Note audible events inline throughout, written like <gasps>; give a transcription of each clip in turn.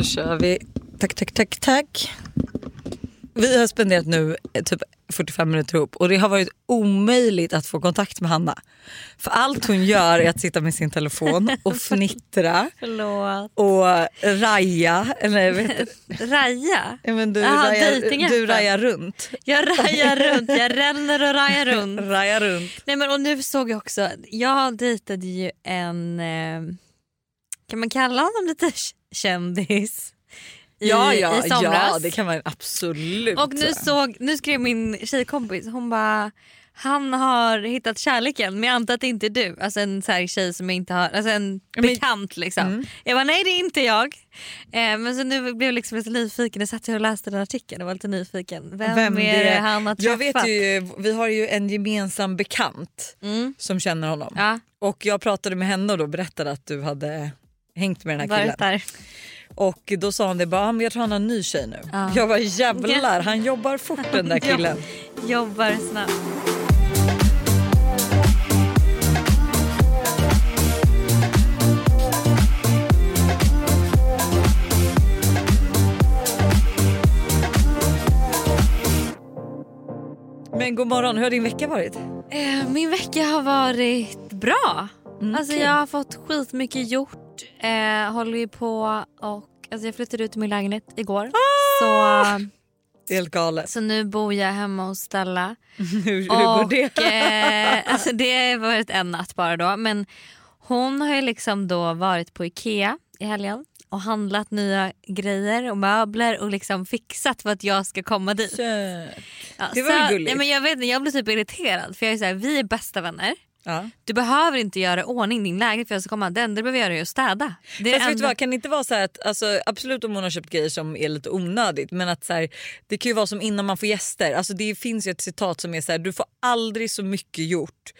Då kör vi. Tack, tack, tack, tack. Vi har spenderat nu eh, typ 45 minuter ihop och det har varit omöjligt att få kontakt med Hanna. För allt hon gör är att sitta med sin telefon och fnittra <laughs> Förlåt. och raja. Eller vet du, Raja? Ja, men du, Jaha, rajar, du rajar runt. Jag rajar runt, jag ränner och rajar runt. <laughs> Rajar runt. Nej men och nu såg jag också, jag dejtade ju en, eh, kan man kalla honom lite kändis? I, Ja, ja, i somras. ja det kan man absolut Och nu, såg, nu skrev min tjejkompis, hon bara han har hittat kärleken men jag antar att det inte är du. Alltså en så här tjej som jag inte har, alltså en men- bekant liksom. Mm. Jag bara nej det är inte jag. Eh, men så nu blev jag liksom lite nyfiken, jag satt och läste den artikeln och var lite nyfiken. Vem, Vem är det han har träffat? Jag vet ju, vi har ju en gemensam bekant Mm. som känner honom. Ja, Och jag pratade med henne och då berättade att du hade hängt med den här killen. där. Och då sa hon det bara, "Ah, men jag tror han har en ny tjej nu. Ja. Jag var jävlar han jobbar fort den där <laughs> killen. Jobbar snabbt. Men god morgon, hur har din vecka varit? Eh, min vecka har varit bra. Mm, alltså kul. jag har fått skitmycket gjort. Eh, håller ju på och alltså jag flyttade ut till min lägenhet igår. Ah! Så, Det är helt galet. så nu bor jag hemma hos Stella. <laughs> hur, hur går det? eh, alltså det har varit en natt bara då. Men hon har ju liksom då varit på Ikea i helgen och handlat nya grejer och möbler och liksom fixat för att jag ska komma dit. Kött. Ja, Det var så- gulligt. Nej, men jag, vet, jag blir typ irriterad för jag är så här, vi är bästa vänner. Ja. Du behöver inte göra ordning din lägenhet för att jag ska komma. Det enda du behöver göra är att städa. Det Fast enda- vad, kan det inte vara så att alltså, absolut om hon har köpt grejer som är lite onödigt men att så här, det kan ju vara som innan man får gäster. Alltså, det finns ju ett citat som är så här, du får aldrig så mycket gjort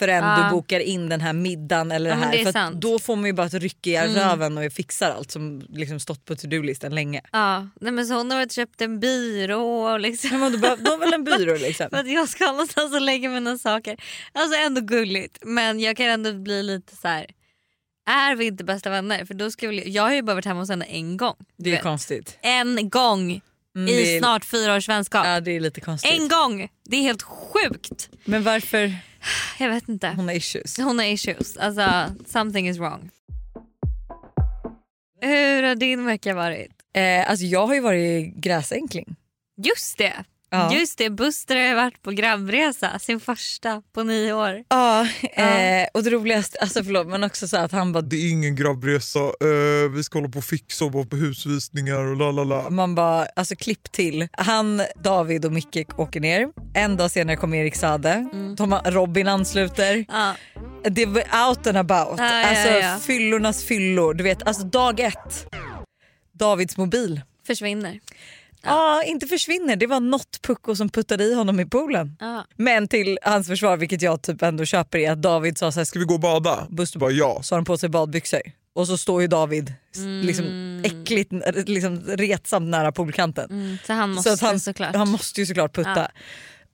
förrän Ja. du bokar in den här middagen eller Ja, det här. det för. Mm. då får man ju bara ett ryck i röven och fixar allt som liksom stått på to-do-listan länge. Ja, nej, men så hon har varit köpt en byrå och liksom. Men då behöver väl en byrå liksom? <laughs> För att jag ska ha någonstans att lägga mina saker. Alltså ändå gulligt men jag kan ändå bli lite så här. Är vi inte bästa vänner? För då ska jag, jag har ju bara varit hemma hos henne en gång. Det Du är vet. konstigt. En gång Mm, i snart fyra års vänskap. Ja det är lite konstigt. En gång! Det är helt sjukt. Men varför? Jag vet inte. Hon har issues. Hon har issues. Alltså something is wrong. Hur har din vecka varit? Eh, alltså jag har ju varit gräsänkling. Just det. Ja. Just det, Buster har ju varit på grabbresa, sin första på nio år. Ja, eh, och det roligaste, alltså förlåt men också så att han bara Det är ingen grabbresa, eh, vi ska hålla på och fixa och vara på husvisningar och la la la. man bara, alltså klipp till. Han, David och Micke åker ner. En dag senare kommer Erik Sade. De har, Robin ansluter. Ja. Det var out and about. Ja, ja, alltså ja. fyllornas fyllor. Du vet, alltså dag ett. Davids mobil. Försvinner. Ja, inte försvinner. Det var något pucko som puttade i honom i poolen. Ja. Men till hans försvar, vilket jag typ ändå köper, är att David sa så här, ska vi gå och bada? Buster Bara ja. så har han på sig badbyxor. Och så står ju David Mm. liksom äckligt liksom retsamt nära poolkanten. Mm. Så han så måste att han, såklart. han måste ju såklart putta. Ja.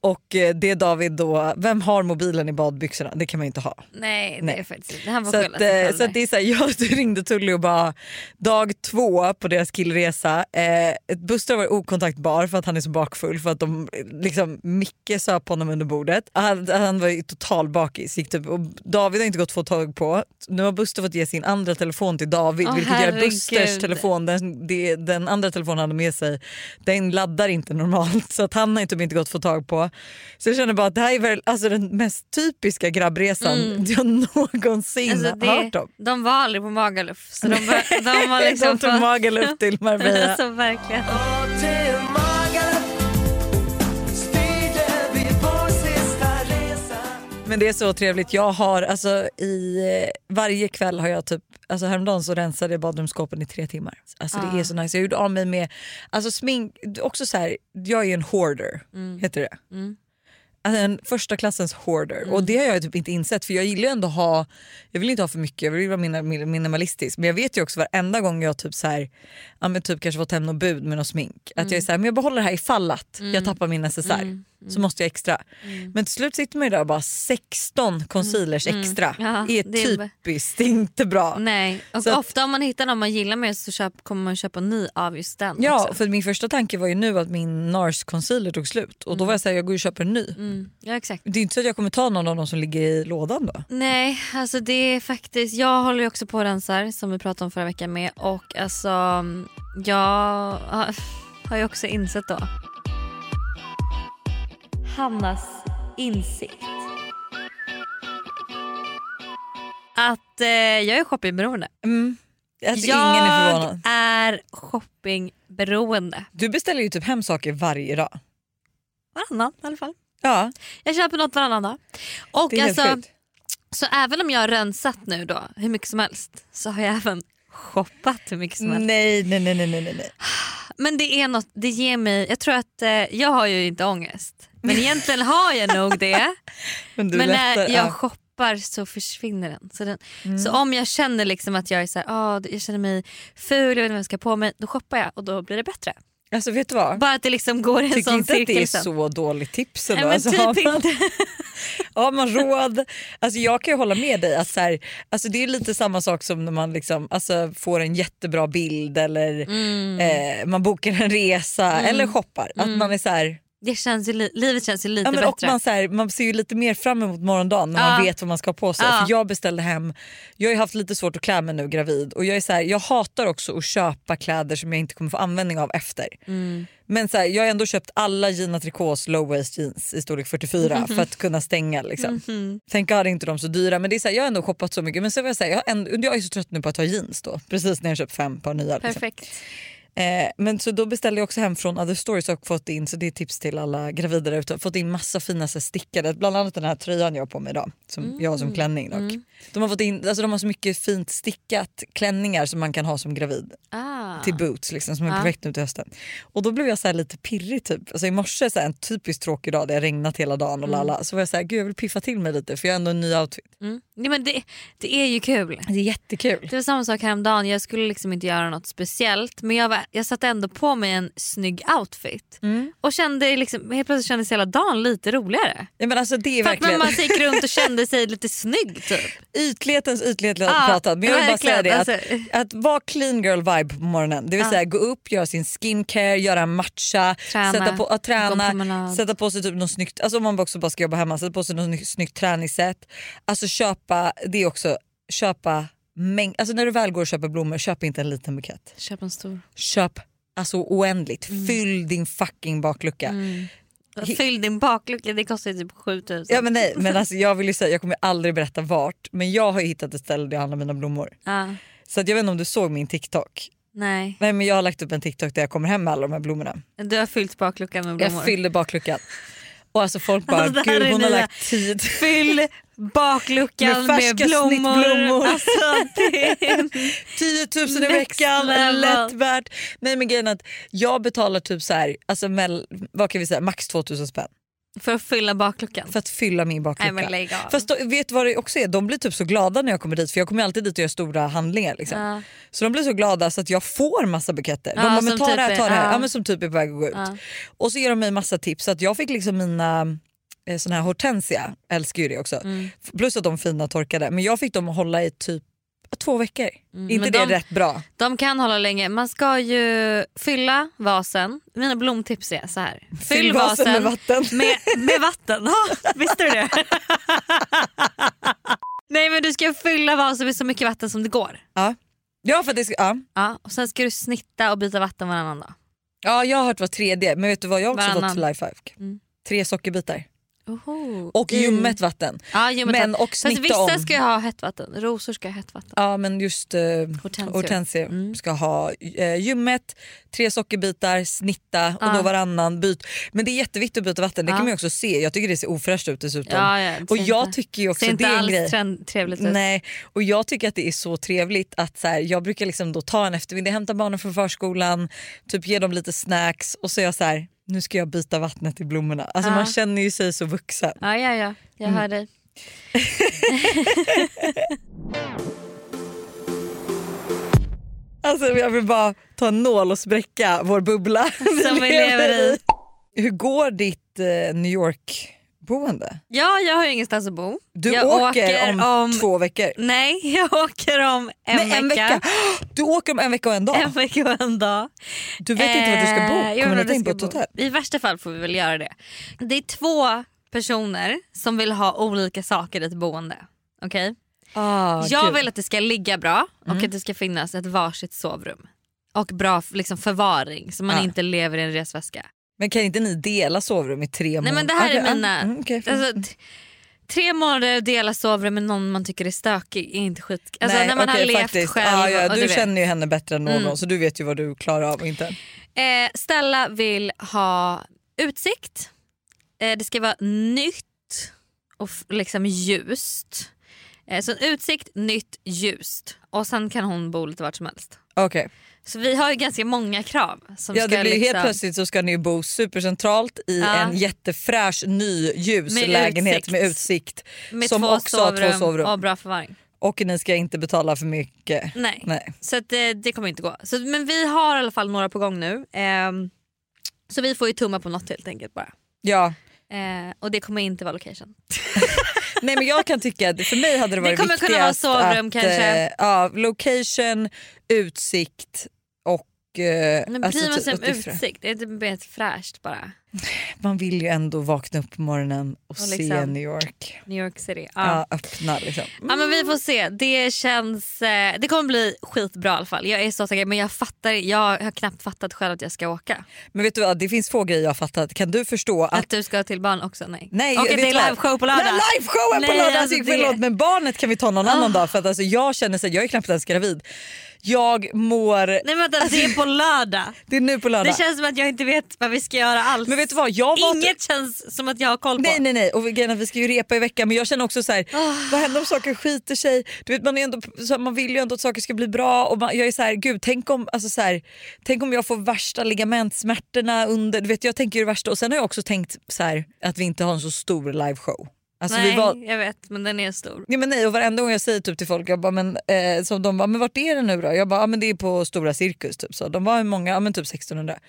Och eh, det är David då, vem har mobilen i badbyxorna? Det kan man ju inte ha. Nej det Nej. är faktiskt. Han får Så, att, eh, så att det är så här, <laughs> jag ringde Tully och bara dag två på deras killresa. Eh, Buster var okontaktbar för att han är så bakfull för att de liksom Micke söp honom under bordet. Han, han var ju total bakis. Gick typ, och David har inte gått få tag på. Nu har Buster fått ge sin andra telefon till David Åh, vilket gör herregud. Busters telefon, den, den andra telefonen han hade med sig, den laddar inte normalt <laughs> så att han har typ inte gått få tag på. Så jag känner bara att det här är väl alltså den mest typiska grabbresan Mm. <laughs> jag någonsin Alltså det, hört om. de var aldrig på Magaluf så de, var- de var <laughs> liksom de tog på- Magaluf till Marbella. <laughs> alltså verkligen. Men det är så trevligt. Jag har alltså i eh, varje kväll har jag typ, alltså häromdagen så rensade jag badrumsskåpen i tre timmar. Alltså det Ah. är så nice. Jag gjorde av mig med, alltså smink, också så här, jag är en hoarder, heter det. Mm. Alltså en första klassens hoarder och det har jag typ inte insett för jag gillar ju ändå ha, jag vill inte ha för mycket, jag vill vara minimalistisk men jag vet ju också varenda gång jag typ så här, ja men typ kanske fått hem något bud med något smink att jag är så här, men jag behåller det här ifall att jag tappar min necessär. Så måste jag extra. Men till slut sitter man ju där och bara 16 concealers extra. Mm. Ja, är det är- typiskt inte bra. Nej, och Så att- ofta om man hittar någon man gillar med så köp, kommer man köpa en ny av just den Ja, också. för min första tanke var ju nu att min NARS concealer tog slut och då var jag såhär, jag går och köper en ny. Mm, ja exakt. Det är inte så att jag kommer ta någon av dem som ligger i lådan då. Nej, alltså det är faktiskt, jag håller ju också på och rensar som vi pratade om förra veckan med och alltså jag har, har ju också insett då. Hannas insikt. Att eh, jag är shoppingberoende. Mm. Alltså, ingen jag är är shoppingberoende. Du beställer ju typ hem saker varje dag. Varannan i alla fall. Ja, Jag köper något varannan dag. Och det är helt alltså, sjukt. så även om jag har rensat nu då hur mycket som helst så har jag även shoppat hur mycket som helst. Nej, nej, nej, nej, nej, nej. Men det är något, det ger mig, jag tror att eh, jag har ju inte ångest. Men egentligen har jag nog det. <laughs> Men, men när lättar, jag ja. shoppar så försvinner den. Så, den, Mm. så om jag känner liksom att jag är så här, ah, jag känner mig ful, jag vet inte vad jag ska på mig. Då shoppar jag och då blir det bättre. Alltså vet du vad? Bara att det liksom går en Tycker sån inte att det är sen. så dåligt tips Nej, ändå. men alltså, typ har, man, <laughs> har man råd? Alltså, jag kan ju hålla med dig att så här, alltså, det är lite samma sak som när man liksom, alltså, får en jättebra bild eller Mm. eh, man bokar en resa eller shoppar. Att man är så här, Det känns ju, li- livet känns ju lite ja, men, och bättre. man, så här, man ser ju lite mer fram emot morgondagen när man Ja. vet vad man ska ha på sig. Ja. För jag beställde hem, jag har haft lite svårt att klä mig nu gravid och jag är så här, jag hatar också att köpa kläder som jag inte kommer få användning av efter. Mm. Men så här, jag har ändå köpt alla Gina Tricots low waist jeans i storlek 44 <laughs> för att kunna stänga. Liksom. Mhm. Tänk God är inte de så dyra men det är så här, jag har ändå shoppat så mycket. Men så jag, säga, jag, har ändå, jag är så trött nu på att ha jeans då. Precis när jag köpt fem par nya. Liksom. Eh, men så då beställde jag också hem från Other Stories och fått in, så det är tips till alla gravida ute, fått in massa fina så här, stickade, bland annat den här tröjan jag har på mig idag. Som jag har som klänning dock. De, har fått in, alltså, de har så mycket fint stickat klänningar som man kan ha som gravid Ah. till boots liksom, som är perfekt nu till hösten. Och då blev jag så här lite pirrig typ. Alltså, I morse så här, en typiskt tråkig dag där det har regnat hela dagen och lala. Så var jag så här, gud jag vill piffa till mig lite för jag har ändå en ny outfit. Mm. Nej, men det, det är ju kul. Det är jättekul. Det var samma sak häromdagen, jag skulle liksom inte göra något speciellt men jag, var, jag satte ändå på mig en snygg outfit. Mm. Och kände liksom, helt plötsligt kändes hela dagen lite roligare. Ja, men alltså, det är För att verkligen... man, man gick runt och kände sig <laughs> lite snygg typ. Ytlighetens ytlighet jag pratat men jag vill bara säga det verkligen. att, att vara clean girl vibe på morgonen. Det vill Ja. säga gå upp, göra sin skincare, göra en matcha, Träna, sätta på, en träna sätta på sig typ något snyggt, alltså om man också bara ska jobba hemma, sätta på sig något snyggt, snyggt träningssätt. Alltså köpa, det är också, köpa mängd, alltså när du väl går och köper blommor, köp inte en liten bukett. Köp en stor. Köp alltså oändligt, fyll din fucking baklucka. Mm. Fyll din baklucka, det kostar typ 7000. Ja men nej men alltså jag vill säga, jag kommer aldrig berätta vart men jag har ju hittat ett ställe där jag handlar mina blommor. Ja. Så att jag vet inte om du såg min TikTok. Nej, Nej men jag har lagt upp en TikTok där jag kommer hem med alla de här blommorna. du har fyllt bakluckan med blommor. Jag fyllde baklucka. Och alltså folk bara, Alltså, det här gud hon har lagt tid. Fyll <laughs> bakluckan Med med, blommor. Alltså, det är... 10 000 i <laughs> veckan, lätt värt. Nej men grejen att jag betalar typ så här, alltså mell, vad kan vi säga, max 2000 spänn För att fylla bakluckan. för att fylla min Nej baklucka. men lägg av. Fast då, vet du vad det också är? De blir typ så glada när jag kommer dit för jag kommer alltid dit och gör stora handlingar. Liksom. Ja. Så de blir så glada så att jag får massa buketter. De Ja, bara, men ta typ det här, ta det här. är- Ja. ja. men som typ är på väg att gå ut. Och så ger de mig massa tips så att jag fick liksom mina eh, såna här hortensia, älskar ju det också. Mm. Plus att de fina torkade. Men jag fick dem att hålla i typ två veckor. Mm, inte det de- rätt bra? De kan hålla länge. Man ska ju fylla vasen. Mina blomtips är så här. Fyll, vasen, med vatten. Med, med <laughs> vatten. Ja, visste du det? <laughs> Nej men du ska fylla vasen med så mycket vatten som det går. Ja. Ja, för det ska, ja. Ja, och sen ska du snitta och byta vatten varannan dag. ja, jag har hört var tredje men vet du vad jag också Varannan. fått till lifehack? Mm. Tre sockerbitar. Oho. Och ljummet vatten. Ja, ljummet Men vatten. och Fast vissa om. ska ha hett vatten. Rosor ska ha hett vatten. Ja men just eh, Hortensior. hortensior Mm. ska ha eh, ljummet, tre sockerbitar, snitta och Ja. då varannan byt. Men det är jätteviktigt att byta vatten, det Ja. kan man ju också se. Jag tycker det ser ofräscht ut dessutom. Ja, ja, det och jag inte- tycker också det inte är en alls grej. trevligt ut. Nej, och jag tycker att det är så trevligt att så här, jag brukar liksom då ta en eftermiddag, hämta barnen från förskolan, typ ge dem lite snacks och så är jag så här, nu ska jag byta vattnet i blommorna. Alltså man känner ju sig så vuxen. Ja, ja, ja. Jag Mm. hör dig. <laughs> Alltså jag vill bara ta en nål och spräcka vår bubbla Som vi <laughs> lever i. Hur går ditt ditt eh, New York boende? Ja, jag har ju ingenstans att bo. Du jag åker, om, två veckor? Nej, <laughs> jag åker om en, Nej, vecka. en vecka. <gasps> Du åker om en vecka och en dag? En vecka och en dag. Du vet inte var du ska bo? Eh, Kommer du in på ett hotell? I värsta fall får vi väl göra det. Det är två personer som vill ha olika saker i ett boende. Okej? Ah, jag gud. vill att det ska ligga bra och Mm. att det ska finnas ett varsitt sovrum. Och bra liksom, förvaring så man Ja. inte lever i en resväska. Men kan inte ni dela sovrum i tre månader? Nej men det här är mina... mm, alltså, tre månader att dela sovrum med någon man tycker är stökig är inte skit. Alltså, Nej, när man har okej, levt faktiskt. själv. Ah, ja, du vet. känner ju henne bättre än någon Mm. så du vet ju vad du klarar av och inte. Eh, Stella vill ha utsikt. Eh, det ska vara nytt och liksom ljust. Eh, så utsikt, nytt, ljust. Och sen kan hon bo lite vart som helst. Okej. Så vi har ju ganska många krav. Som Ja, ska det blir liksom, Helt plötsligt så ska ni bo supercentralt i Ja. en jättefräsch ny ljus Med lägenhet utsikt. med utsikt. med som två också har två sovrum sovrum. och bra förvaring. Och ni ska inte betala för mycket. Nej. Nej. Så att, eh, det kommer inte gå. Så, men vi har i alla fall några på gång nu. Ehm, så vi får ju tumma på något helt enkelt bara. Ja. Eh, och det kommer inte vara location. <laughs> Nej men jag kan tycka att för mig hade det varit kommer viktigast kunna vara sovrum att, kanske. eh, ja, location, utsikt Men alltså, bryr man typ sig om det är utsikt? Det är inte fräscht bara. Man vill ju ändå vakna upp på morgonen och, Och se liksom- New York. New York City. Ja. Ja. öppna liksom. Ja, men vi får se. Det känns... Eh, det kommer bli skitbra i alla fall. Jag är så taggad men jag fattar jag har knappt fattat själv att jag ska åka. Men vet du vad, det finns få grejer jag har fattat. Kan du förstå att Att du ska till barn också? Nej. Nej, och att det är liveshow på lördag. Nej, liveshowen på lördag! alltså Alltså, det- förlåt, men barnet kan vi ta någon annan Ah. dag för att alltså, jag känner här, jag är knappt ens gravid. Jag mår... Nej men vänta, det är på lördag. <laughs> Det är nu på lördag. Det känns som att jag inte vet vad vi ska göra alls. Men vet du vad, jag var... Inget känns som att jag har koll på. Nej nej nej och grejen är att vi ska ju repa i veckan men jag känner också så här, Ah. vad händer om saker skiter sig? Du vet, man, är ändå, så här, man vill ju ändå att saker ska bli bra och man, jag är så här, gud tänk om, alltså så här, tänk om jag får värsta ligamentsmärtorna under, du vet jag tänker ju det värsta och sen har jag också tänkt så här, att vi inte har en så stor liveshow. Alltså, Nej var, jag vet men den är stor. Ja, men nej, och varenda gång jag säger typ till folk, jag bara, men, eh, så de bara, men vart är det nu då? Jag bara, ja, men det är på Stora Cirkus. Typ. Så de var många, ja, men typ 1600.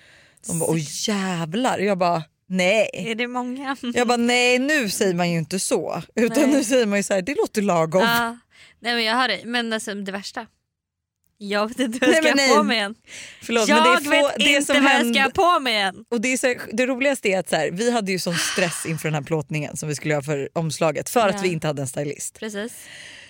De bara, åh jävlar. Jag bara, nej. Är det många? Jag bara, nej nu säger man ju inte så. Utan Nej. nu säger man ju så här, det låter lagom. Ja. Nej men jag hör dig. Men alltså, det värsta. Jag vet inte vad jag Nej, ska men ha på nej. mig än. Förlåt, jag men det, är få, vet det inte som vad jag ska ha på mig än. och det, är så, det roligaste är att så här, vi hade ju sån stress inför den här plåtningen som vi skulle göra för omslaget för Ja. att vi inte hade en stylist. Precis.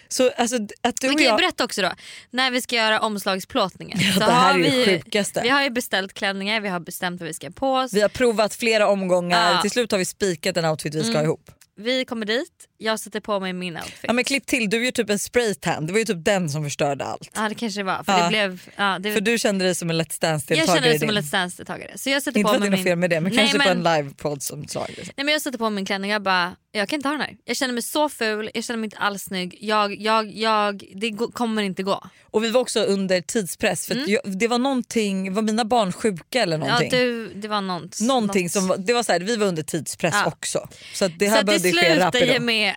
Så alltså, att du Vi kan jag, berätta också då. När vi ska göra omslagsplåtningen. <laughs> Ja, så det här har är vi, sjukaste. vi har ju beställt klänningar, vi har bestämt vad vi ska ha på oss. vi har provat flera omgångar, Ja. till slut har vi spikat en outfit vi ska ha Mm. ihop. Vi kommer dit, jag sätter på mig min outfit. Ja men klipp till, du är ju typ en spraytan, det var ju typ den som förstörde allt. Ja det kanske var. För Ja. det blev, ja, det, För du kände dig som en Let's jag känner Dance-deltagare mig som en. Let's Dance-deltagare. Så jag sätter Inte på för att det mig är min... fel med det men Nej, kanske men- på en livepodd som slag. Liksom. Nej, men jag sätter på min klänning jag bara, jag kan inte ha den här. Jag känner mig så ful, jag känner mig inte alls snygg. Jag, jag, jag, det kommer inte gå. Och vi var också under tidspress för att jag, det var någonting, var mina barn sjuka eller någonting? Mm. Ja, du, det var något. Någonting något. som det var så här, vi var under tidspress också. Så det här så behövde ske slutar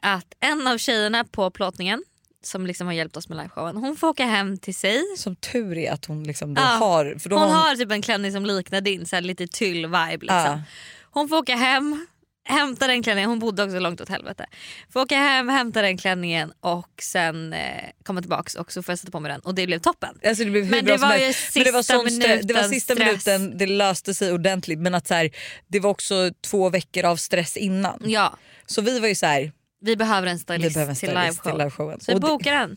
att en av tjejerna på plåtningen som liksom har hjälpt oss med liveshowen, hon får åka hem till sig. Som tur är att hon liksom Ja. har... För då Hon har har typ en klänning som liknar din, så här lite tyll-vibe. Liksom. Ja. Hon får åka hem, hämta den klänningen, hon bodde också långt åt helvete. Får åka hem, hämta den klänningen och sen eh, komma tillbaks och så får jag sätta på mig den och det blev toppen. Alltså det blev Men det var ju helst. Men det var, sista sån stress, det var minuten sista stress. minuten, det löste sig ordentligt men att så här, det var också två veckor av stress innan. Ja, Så vi var ju så här, vi behöver en vi stylist, behöver en till stylist till liveshow. liveshowen. Så det, bokar den.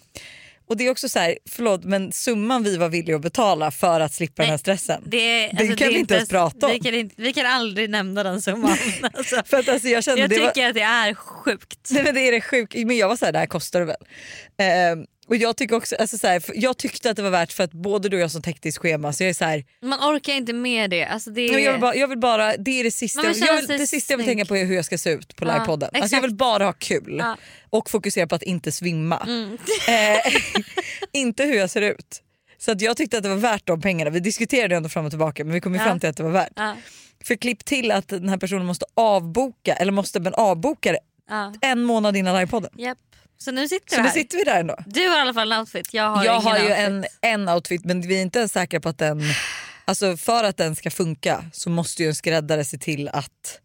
och det är också så här, förlåt men summan vi var villiga att betala för att slippa den här Nej, stressen. Det, är- Den alltså, kan det vi inte ens prata om. Vi kan, inte, vi kan aldrig nämna den summan. <laughs> alltså, För att alltså jag kände jag tycker var, att det är sjukt. nej, men det är det sjukt, men jag var så här, det här kostar det väl. Ehm, och jag, tycker också, alltså så här, jag tyckte att det var värt för att både du och jag så hektiskt schema så jag är så här, Man orkar inte med det. Alltså, det jag, är... vill bara, jag vill bara, det är det sista, jag känna vill, det sista jag vill tänka på är hur jag ska se ut på Ja, livepodden. Alltså jag vill bara ha kul Ja. och fokusera på att inte svimma. Mm. <laughs> Eh, inte hur jag ser ut. Så att jag tyckte att det var värt de pengarna. Vi diskuterade ändå fram och tillbaka men vi kom ju Ja. fram till att det var värt. Ja, För klipp till att den här personen måste avboka, eller måste men avboka det en månad innan livepodden. Japp. Så nu sitter Så vi nu här. sitter vi där ändå. Du har i alla fall en outfit, jag har jag har ju outfit. en, en outfit men vi är inte ens säkra på att den... Alltså för att den ska funka så måste ju en skräddare se till att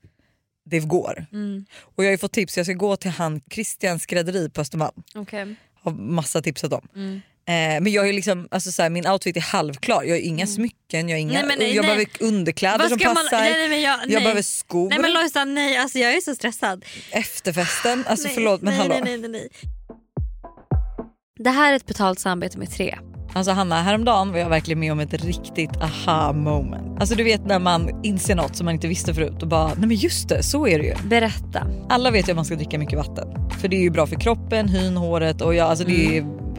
det går. Mm. Och jag har ju fått tips, jag ska gå till han Christians skrädderi på Östermalm. Okej. Har massa tipsat om. Mm. Eh, men jag är liksom, alltså så här, min outfit är halvklar, jag har inga smycken, jag, har inga, Nej, men nej, jag nej. behöver underkläder som man- passar. nej, nej, jag- jag behöver skor. Nej men Lojsan nej alltså jag är så stressad. Efterfesten, <sighs> alltså nej, förlåt men nej, hallå. Nej, nej, nej. Det här är ett betalt samarbete med tre. Alltså Hanna, häromdagen var jag verkligen med om ett riktigt aha moment. Alltså du vet när man inser något som man inte visste förut och bara, nej men just det, så är det ju. Berätta. Alla vet ju att man ska dricka mycket vatten. För det är ju bra för kroppen, hyn, håret och ja, alltså det, är,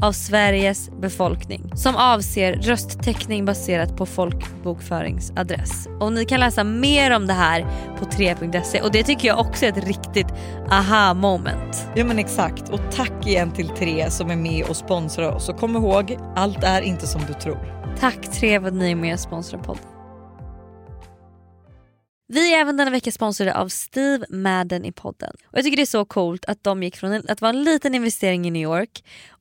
av Sveriges befolkning som avser rösttäckning baserat på folkbokföringsadress. Och ni kan läsa mer om det här på 3.se och det tycker jag också är ett riktigt aha moment. Ja men exakt och tack igen till Tre som är med och sponsrar oss och kom ihåg, allt är inte som du tror. Tack Tre för att ni är med och sponsrar podden. Vi är även denna vecka sponsrade av Steve Madden i podden. Och Jag tycker det är så coolt att de gick från att vara en liten investering i New York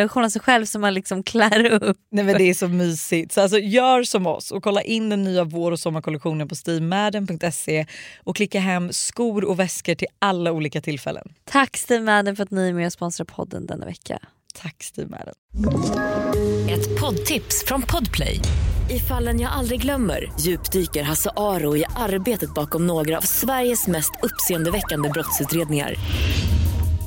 miniversion av sig själv som man liksom klär upp. Nej men det är så mysigt. Så alltså, gör som oss och kolla in den nya vår och sommarkollektionen på stevemadden.se och klicka hem skor och väskor till alla olika tillfällen. Tack Steve Madden för att ni är med och sponsrar podden denna vecka. Tack Steve Madden. Ett poddtips från Podplay. I fallen jag aldrig glömmer djupdyker Hasse Aro i arbetet bakom några av Sveriges mest uppseendeväckande brottsutredningar.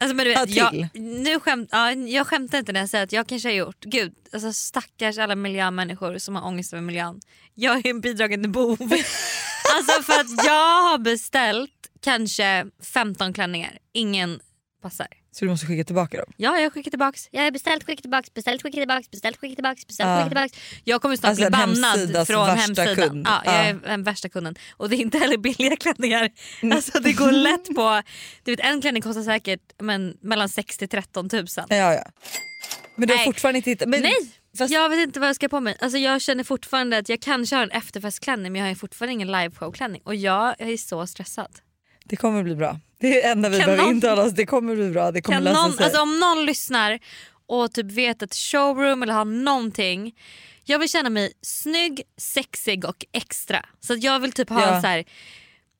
Alltså, men du vet, jag, nu skämt, ja, jag skämtar inte när jag säger att jag kanske har gjort, gud alltså stackars alla miljömänniskor som har ångest över miljön. Jag är en bidragande bov. <laughs> alltså för att jag har beställt kanske 15 klänningar, ingen passar. Så du måste skicka tillbaka dem? Ja jag skickar tillbaks. Jag har beställt, skickat tillbaks, beställt, skickat tillbaks, beställt, skickat tillbaks, beställt, Ja. skickat tillbaks. Jag kommer snart Alltså bli bannad från värsta hemsidan. kund. Ja, jag Ja. är den värsta kunden. Och det är inte heller billiga klänningar. Alltså det går <laughs> lätt på, du vet en klänning kostar säkert men, mellan 6 till 13 tusen. Ja, ja. Men du har Nej. fortfarande inte hittat... Men, Nej! Fast, Jag vet inte vad jag ska på mig. Alltså jag känner fortfarande att jag kanske har en efterfestklänning men jag har fortfarande ingen liveshowklänning. Och jag är så stressad. Det kommer bli bra. Det är det enda vi Kan behöver någon- intala oss. Det kommer bli bra. Det kommer Kan lösa någon, sig. alltså om någon lyssnar och typ vet ett showroom eller har någonting. Jag vill känna mig snygg, sexig och extra. Så att jag vill typ ha Ja. en så här,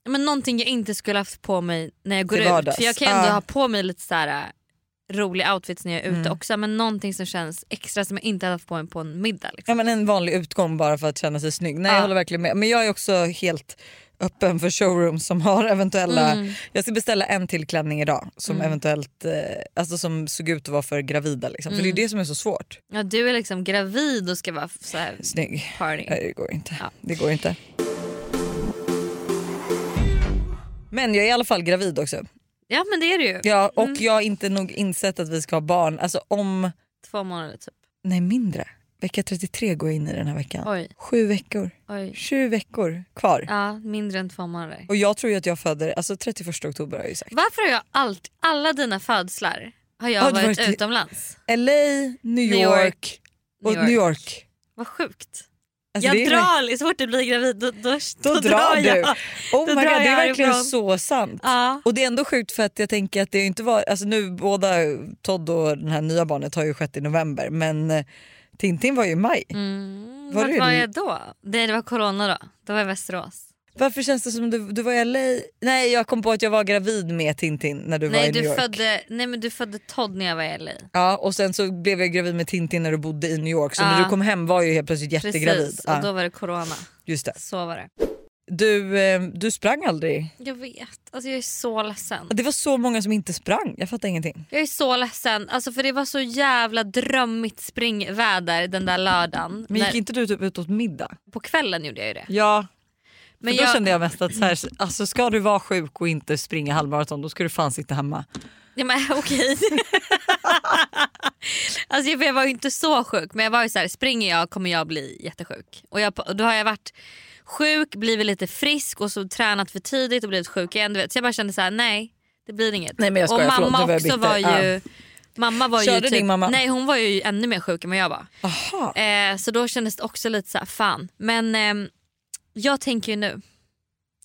men någonting jag inte skulle haft på mig när jag går ut. För jag kan ju ändå Ja. ha på mig lite så här äh, roliga outfits när jag är ute Mm. också. Men någonting som känns extra som jag inte hade haft på mig på en middag. Liksom. Ja, men en vanlig utgång bara för att känna sig snygg. Nej, Ja. jag håller verkligen med. Men jag är också helt öppen för showrooms som har eventuella... Mm. Jag ska beställa en till klänning idag som Mm. eventuellt eh, alltså som såg ut att vara för gravida. Liksom. För det är Mm. det som är så svårt. Ja, du är liksom gravid och ska vara så här Snygg. party. Nej, det går inte. Ja. Det går inte. Men jag är i alla fall gravid också. Ja men det är det ju. Ja, och Mm. jag har inte nog insett att vi ska ha barn. Alltså om, Två månader typ. nej mindre. Vecka 33 går jag in i den här veckan. Oj. Sju veckor. Oj. Sju veckor kvar. Ja, mindre än två månader. Och jag tror ju att jag föder, alltså 31 oktober har jag ju sagt. Varför har jag allt, alla dina födslar har jag Har du varit, varit utomlands? LA, New New York, York. och New York. Vad sjukt. Alltså, det jag är- drar, så fort du blir gravid då, då, Då, drar du. jag. Oh Då my drar God, det är verkligen härifrån. så sant. Ja. Och det är ändå sjukt för att jag tänker att det inte var, alltså nu båda Todd och den här nya barnet har ju skett i november men eh, Tintin var ju i maj. Mm, Var var jag då? Nej det var corona då. Då var jag i Västerås. Varför känns det som du, du var i LA? Nej jag kom på att jag var gravid med Tintin när du var Nej i New York. födde, nej men du födde Todd när jag var i LA. Ja och sen så blev jag gravid med Tintin när du bodde i New York så Ja. när du kom hem var jag ju helt plötsligt jättegravid. Precis, Ja, och då var det corona. just det. Så var det. Du, eh, du sprang aldrig. Jag vet, alltså jag är så ledsen. Det var så många som inte sprang, jag fattar ingenting. Jag är så ledsen, alltså för det var så jävla drömmigt springväder den där lördagen. Men gick När- inte du typ ut åt middag? På kvällen gjorde jag ju det. Ja. Men Men då jag- kände jag mest att så här, alltså ska du vara sjuk och inte springa halvmaraton då ska du fan sitta hemma. Ja, men <laughs> okej. alltså, jag, var ju inte så sjuk men jag var ju så här, springer jag kommer jag bli jättesjuk. Och, jag, då har jag varit sjuk, blivit lite frisk och så tränat för tidigt och blivit sjuk igen. Du vet. Så jag bara kände så här: nej det blir inget. Nej, men jag och skojar, förlåt, mamma nu var också var ju... Mamma var Körde ju typ, din mamma? Nej hon var ju ännu mer sjuk än vad jag var. Aha. Eh, så då kändes det också lite så här, fan. Men ehm, jag tänker ju nu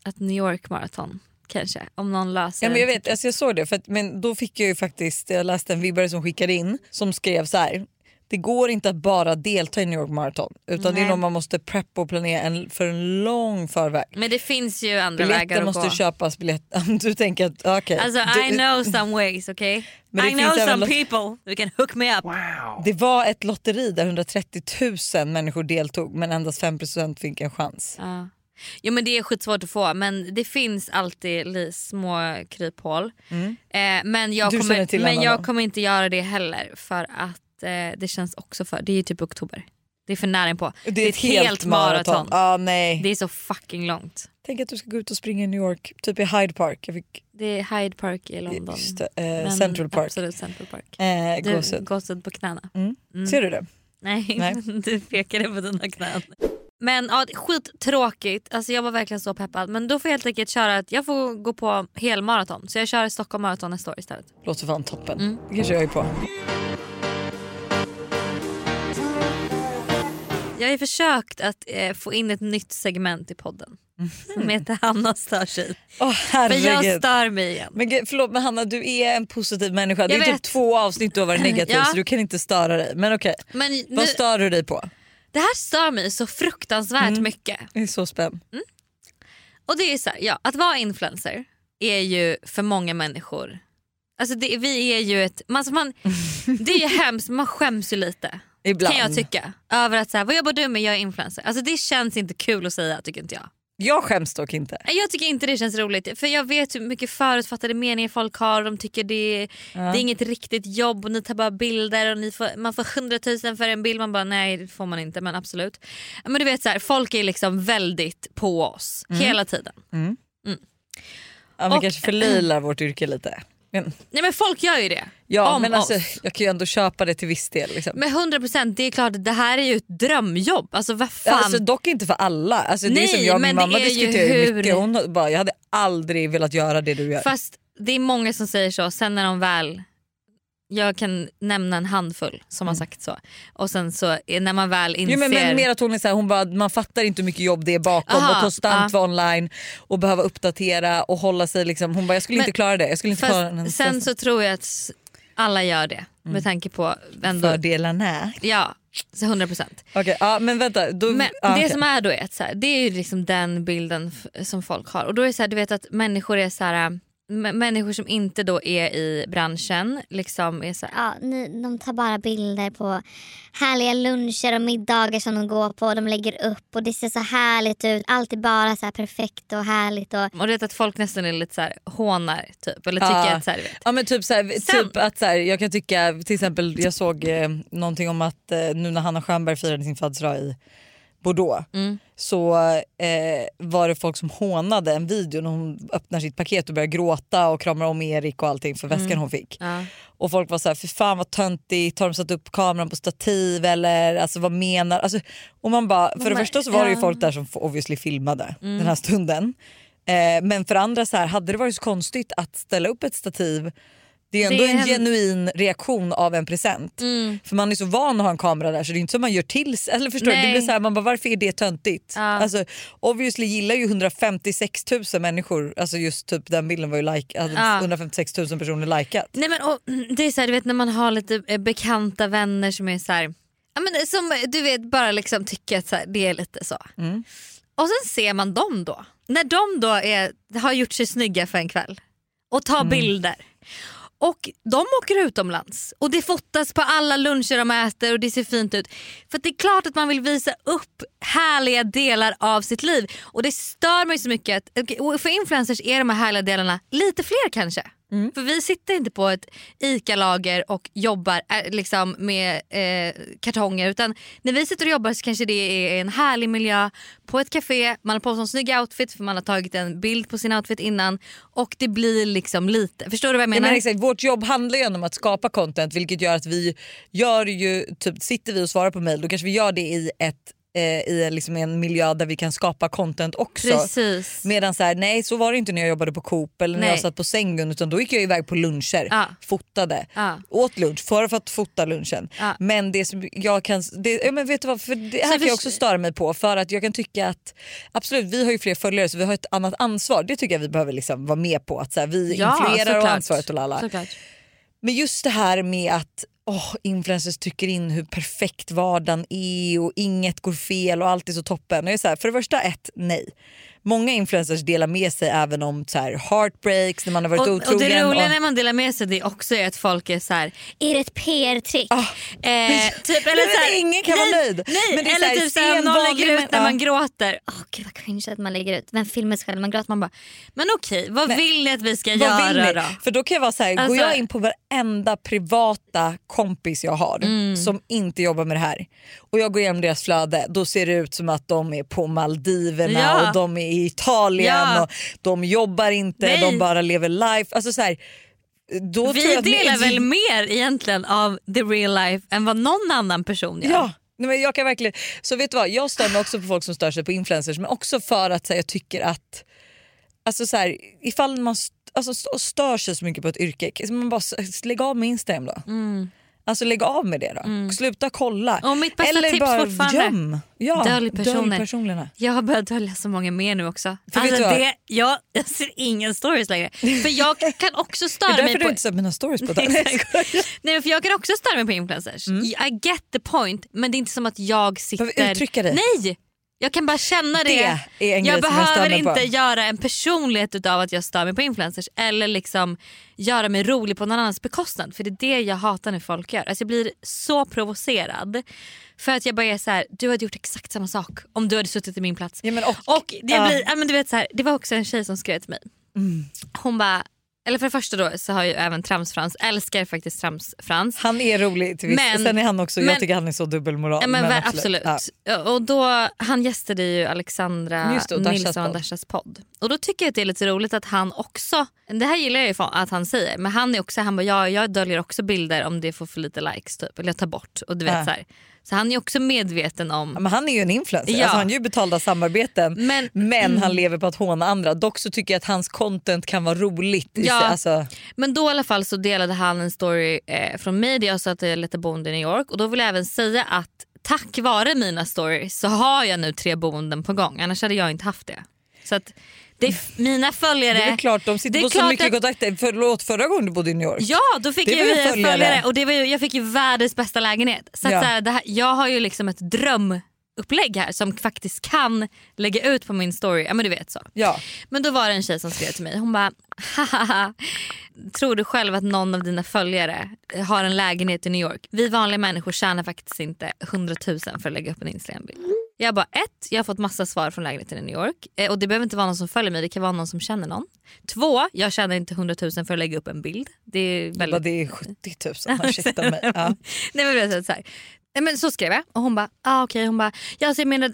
att New York Marathon kanske, om någon löser Ja, men jag, vet, alltså jag såg det, för att, men då fick jag ju faktiskt, jag läste en vibbare som skickade in som skrev så här. Det går inte att bara delta i New York Marathon utan det är Nej. nog man måste preppa och planera en, för en lång förväg. Men det finns ju andra vägar Biljetter att måste gå. köpas, biljett, <laughs> du tänker att okej. Alltså du, I know some ways okay? <laughs> Men det I know some people who can hook me up. Det var ett lotteri där 130 000 människor deltog men endast 5% fick en chans. Ja. Jo men det är skitsvårt att få men det finns alltid små kryphål. Eh, men jag, Du kommer, men jag kommer inte göra det heller för att det känns också för, det är ju typ oktober. Det är för nära inpå. Det är ett helt maraton. Ah, nej. Det är så fucking långt. Tänk att du ska gå ut och springa i New York, typ i Hyde Park. Fick, Det är Hyde Park i London. just det, eh, Central Park. Absolut Central Park. Eh, Du, gåshud. på knäna. Mm. Mm. Ser du det? Nej, Nej. <laughs> du pekade på dina knän. Men ja, det är skittråkigt. Alltså, jag var verkligen så peppad. Men då får jag helt enkelt köra att jag får gå på helmaraton. Så jag kör Stockholm maraton nästa år istället. Låter fan toppen. Mm. Det kanske jag är på. Jag har ju försökt att eh, få in ett nytt segment i podden. Som heter Hanna stör sig. Åh För jag herregud. stör mig igen. Men gud, förlåt men Hanna du är en positiv människa. Det är Jag typ vet. två avsnitt du har varit negativ <clears throat> Ja. så du kan inte störa dig. Men okej, Men nu, vad stör du dig på? det här stör mig så fruktansvärt Mm. mycket. Jag är så spänd. Och det är så här, ja, att vara influencer är ju för många människor Alltså det, vi är ju ett, man, alltså man, <laughs> det är ju hemskt, man skäms ju lite. Ibland. Kan jag tycka. Över att så här, vad jobbar du med? Jag är influencer. Alltså det känns inte kul att säga tycker inte jag. Jag skäms dock inte. Jag tycker inte det känns roligt för jag vet hur mycket förutfattade meningar folk har de tycker det är, det är inget riktigt jobb och ni tar bara bilder och ni får, man får 100 000 för en bild. Man bara nej det får man inte men absolut. Men du vet så här, folk är liksom väldigt på oss hela tiden. Ja, men Och- kanske förlöjlar vårt yrke lite. Men, Nej men folk gör ju det. ja, om men alltså, oss. jag kan ju ändå köpa det till viss del. Liksom. Men 100% det är klart det här är ju ett drömjobb. Alltså vad fan. Alltså, dock inte för alla. Alltså, det är Nej, som jag och min mamma diskuterar hur- mycket. Hon bara, jag hade aldrig velat göra det du gör. Fast det är många som säger så, sen när de väl... Jag kan nämna en handfull som har sagt så. Och sen så är- när man väl inser... Jo, men, men mer att hon är så här, hon bara, man fattar inte hur mycket jobb det är bakom Aha, och konstant ja. vara online och behöva uppdatera och hålla sig liksom. Hon bara jag skulle Men- inte klara det. Jag skulle inte klara den sen så tror jag att alla gör det. Med tanke på... Ändå, Fördelarna. ja, så 100%. Okej, ja, men vänta. Då, Men ja, det som är då är att så här, det är ju liksom den bilden som folk har. Och då är det så här, du vet att människor är så här, människor som inte då är i branschen liksom är så Ja, ni, de tar bara bilder på härliga luncher och middagar som de går på. De lägger upp och det ser så härligt ut. Allt är bara så här perfekt och härligt. Och, och du vet att folk nästan är lite så här hånar typ eller tycker Ja. att så här, vet. Ja men typ, så här, Sen- typ att så här, jag kan tycka till exempel jag såg eh, någonting om att eh, nu när Hanna Stjernberg firade sin födelsedag i Bordeaux Mm. så eh, var det folk som hånade en video när hon öppnar sitt paket och börjar gråta och kramar om Erik och allting för väskan hon fick. Ja. Och folk var så här, för fan vad töntigt, har de satt upp kameran på stativ eller alltså, vad menar... Alltså, och man bara, för det första så var det ju folk där som obviously filmade den här stunden. Eh, men för andra så här, hade det varit så konstigt att ställa upp ett stativ det är ändå Det är en en- genuin reaktion av en present. För man är så van att ha en kamera där så det är inte som man gör till sig. Eller förstår du? Det blir så här, man bara, varför är det töntigt? Ja. Alltså, obviously gillar ju 156 000 människor, alltså just typ den bilden var ju like, Ja. 156 000 personer likat. Nej men och, det är så här, du vet när man har lite eh, bekanta vänner som är så här, ja, men som du vet bara liksom tycker att så här, det är lite så. Mm. Och sen ser man dem då, när de då är, har gjort sig snygga för en kväll och tar Mm. bilder. Och de åker utomlands och det fotas på alla luncher de äter och det ser fint ut. För att det är klart att man vill visa upp härliga delar av sitt liv. Och det stör mig så mycket att och för influencers är de här härliga delarna lite fler kanske. För vi sitter inte på ett ICA-lager och jobbar eh, liksom med eh, kartonger utan när vi sitter och jobbar så kanske det är en härlig miljö på ett café, man har på sig en snygg outfit för man har tagit en bild på sin outfit innan. Och det blir liksom lite, förstår du vad jag menar? menar, exakt, vårt jobb handlar ju om att skapa content vilket gör att vi gör ju, typ, sitter vi och svarar på mail då kanske vi gör det i, ett, i liksom en miljö där vi kan skapa content också. Precis. Medan så här, nej så var det inte när jag jobbade på Coop eller när Nej. jag satt på sängen utan då gick jag iväg på luncher, Ja. fotade, Ja. åt lunch för att fota lunchen. Ja. Men det som jag kan, det, ja, men vet du vad, för det här Så kan för- jag också störa mig på för att jag kan tycka att absolut vi har ju fler följare så vi har ett annat ansvar. Det tycker jag vi behöver liksom vara med på att så här, vi influerar och såklart. ansvaret och lalla. Såklart. Men just det här med att oh, influencers tycker in hur perfekt vardagen är och inget går fel och allt är så toppen. Och jag är så här, för det första ett, nej. Många influencers delar med sig även om så här, heartbreaks när man har varit Och, otrogen. och det roliga och- när man delar med sig det också är att folk är så här, Är det ett PR-trick? Ah, Eh, typ, eller så här, ingen kan vara nöjd. Nej, Men det är så eller här, typ såhär, någon lägger ut när ja. man gråter. Åh gud vad cringe att man lägger ut. Vem filmar sig själv man gråter? Man bara, men okej vad Men- vill ni att vi ska göra då? För då kan jag vara så här, går Alltså- jag in på varenda privata kompis jag har Mm. som inte jobbar med det här och jag går igenom deras flöde då ser det ut som att de är på Maldiverna Ja. och de är i Italien Ja. och de jobbar inte, Nej. de bara lever life. Alltså så här, då tror Vi jag att delar väl mer egentligen av the real life än vad någon annan person gör. Ja. Nej, men jag kan verkligen, så vet du vad, jag stör mig också på folk som stör sig på influencers men också för att här, jag tycker att alltså, så här, ifall man alltså, st- stör sig så mycket på ett yrke, man bara lägg av med Instagram då. Alltså lägg av med det då. Sluta kolla. Och mitt bästa Eller tips bara fortfarande, göm. Ja, dölj personer. personerna. Jag har börjat dölja så många mer nu också. För alltså det, jag, jag ser ingen stories längre. För jag kan också <laughs> Det störa är därför mig du på... inte sett mina stories på det. Exakt. Nej, <laughs> för jag kan också störa mig på influencers. I get the point men det är inte som att jag sitter... Behöver uttrycka dig. Nej! Jag kan bara känna det. Det är en jag jag behöver på. inte göra en personlighet utav att jag stör mig på influencers eller liksom göra mig rolig på någon annans bekostnad. För det är det jag hatar när folk gör. Alltså jag blir så provocerad. För att jag bara är så här, du hade gjort exakt samma sak om du hade suttit i min plats. Ja, men och- och det, ja. blir, ja, men du vet så här, det var också en tjej som skrev till mig. Mm. Hon bara, eller för det första då så har ju även Tramsfrans, älskar faktiskt Tramsfrans. Han är rolig till viss. Men- Sen är han också, jag men- tycker han är så dubbelmoral. Men, men ver- absolut. Ja. Och då, han gästade ju Alexandra Just det, och Nilsson och. Dashas podd. Och då tycker jag att det är lite roligt att han också, det här gillar jag ju att han säger, men han är också, han bara ja, jag döljer också bilder om det får för lite likes typ, eller jag tar bort. Och du vet, Ja. så, här. Så han är också medveten om Ja, men han är ju en influencer, Ja. alltså, han gör ju betalda samarbeten Men- men, han lever på att håna andra. Dock så tycker jag att hans content kan vara roligt. i Ja. sig. Alltså, Men då i alla fall så delade han en story eh, från mig där jag sa att jag lite boende i New York och då vill jag även säga att tack vare mina stories så har jag nu tre boenden på gång annars hade jag inte haft det. Så att det mina följare. det är väl klart, de sitter på så mycket att- kontakter. Förlåt, förra gången du bodde i New York. Ja då fick jag ju följare. följare. och det var ju, jag fick ju världens bästa lägenhet. Så, Ja. så här, det här, jag har ju liksom ett drömupplägg här som faktiskt kan lägga ut på min story. Ja men du vet så. Ja. Men då var det en tjej som skrev till mig. Hon bara, hahaha, tror du själv att någon av dina följare har en lägenhet i New York? Vi vanliga människor tjänar faktiskt inte 100 000 för att lägga upp en Instagram-bild. Jag bara ett, jag har fått massa svar från lägenheten i New York. Eh, och det behöver inte vara någon som följer mig, det kan vara någon som känner någon. Två, jag tjänar inte 100 000 för att lägga upp en bild. Det är Väldigt... väldigt... Det är 70 000, ursäkta mig. <laughs> Ja. Nej, men det är så här. Men så skrev jag och hon bara, ah, okej. Hon bara, ja, alltså jag menar,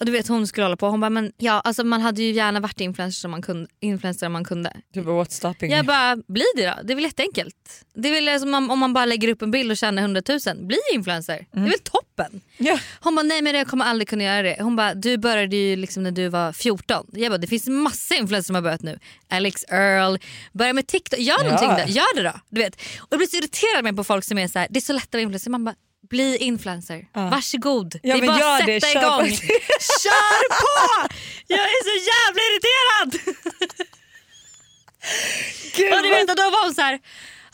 och du vet hon skulle hålla på. Hon bara, men ja, alltså man hade ju gärna varit influencer om man kunde. Influencer om man kunde. Du bara what's stopping Jag bara, bli det då. Det är väl jätteenkelt. Det är väl som om, man bara lägger upp en bild och tjänar 100 000. Bli influencer. Det är väl toppen. Ja. Hon bara, nej men jag kommer aldrig kunna göra det. Hon bara, du började ju liksom när du var 14. Jag bara, det finns massa influencers som har börjat nu. Alex Earl, börja med TikTok. Gör någonting Ja. då. Gör det då. Du vet. Och jag blir så irriterad med på folk som är så här, det är så lätt att vara influencer. Man bara, bli influencer. Varsågod. Ja, det är bara att sätta Kör igång. på. <laughs> Kör på! Jag är så jävla irriterad. Och du vet, och då var hon så här,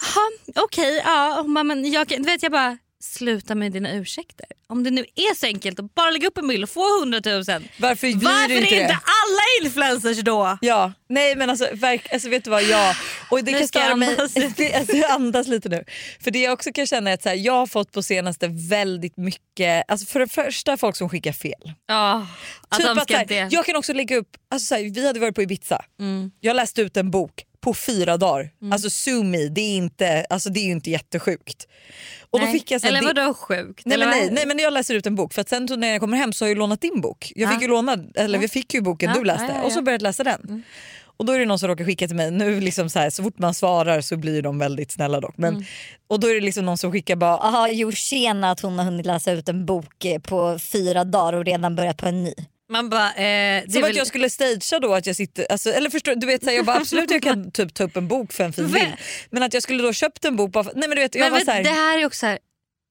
"Jaha, okej, ja. Hon bara, men jag, du vet, jag bara, sluta med dina ursäkter. Om det nu är så enkelt att bara lägga upp en bild och få 100 000. Varför Varför det är inte inte alla influencers då? Ja, nej men alltså, verk, alltså vet du vad, ja. Och det Nu kan störa mig, <laughs> det, alltså, andas lite nu. För det jag också kan känna är att så här, jag har fått på senaste väldigt mycket, alltså för det första folk som skickar fel. Att typ att, så här, inte... jag kan också lägga upp, alltså, så här, vi hade varit på Ibiza, Mm. jag läste ut en bok på fyra dagar. Alltså sue me, det är, inte, alltså, det är ju inte jättesjukt. Och då Nej. fick jag så här, Eller det- vadå sjukt? Nej men, nej, nej men jag läser ut en bok för att sen när jag kommer hem så har jag lånat din bok. Jag Ja. fick ju låna, eller vi fick ju boken Ja, du läste ja, ja, ja. och så började jag läsa den. Och då är det någon som råkar skicka till mig, nu liksom så, här, så fort man svarar så blir de väldigt snälla dock. Men, Och då är det liksom någon som skickar bara Jaha, jo tjena att hon har hunnit läsa ut en bok eh, på fyra dagar och redan börjat på en ny. Man bara, eh, som väl- att jag skulle stagea då att jag sitter, alltså, eller förstår du vet så här, jag bara <laughs> absolut jag kan typ ta upp en bok för en fin Men- bild. Men att jag skulle då köpt en bok bara för, nej men du vet jag Men var vet, så här, det här är också så här,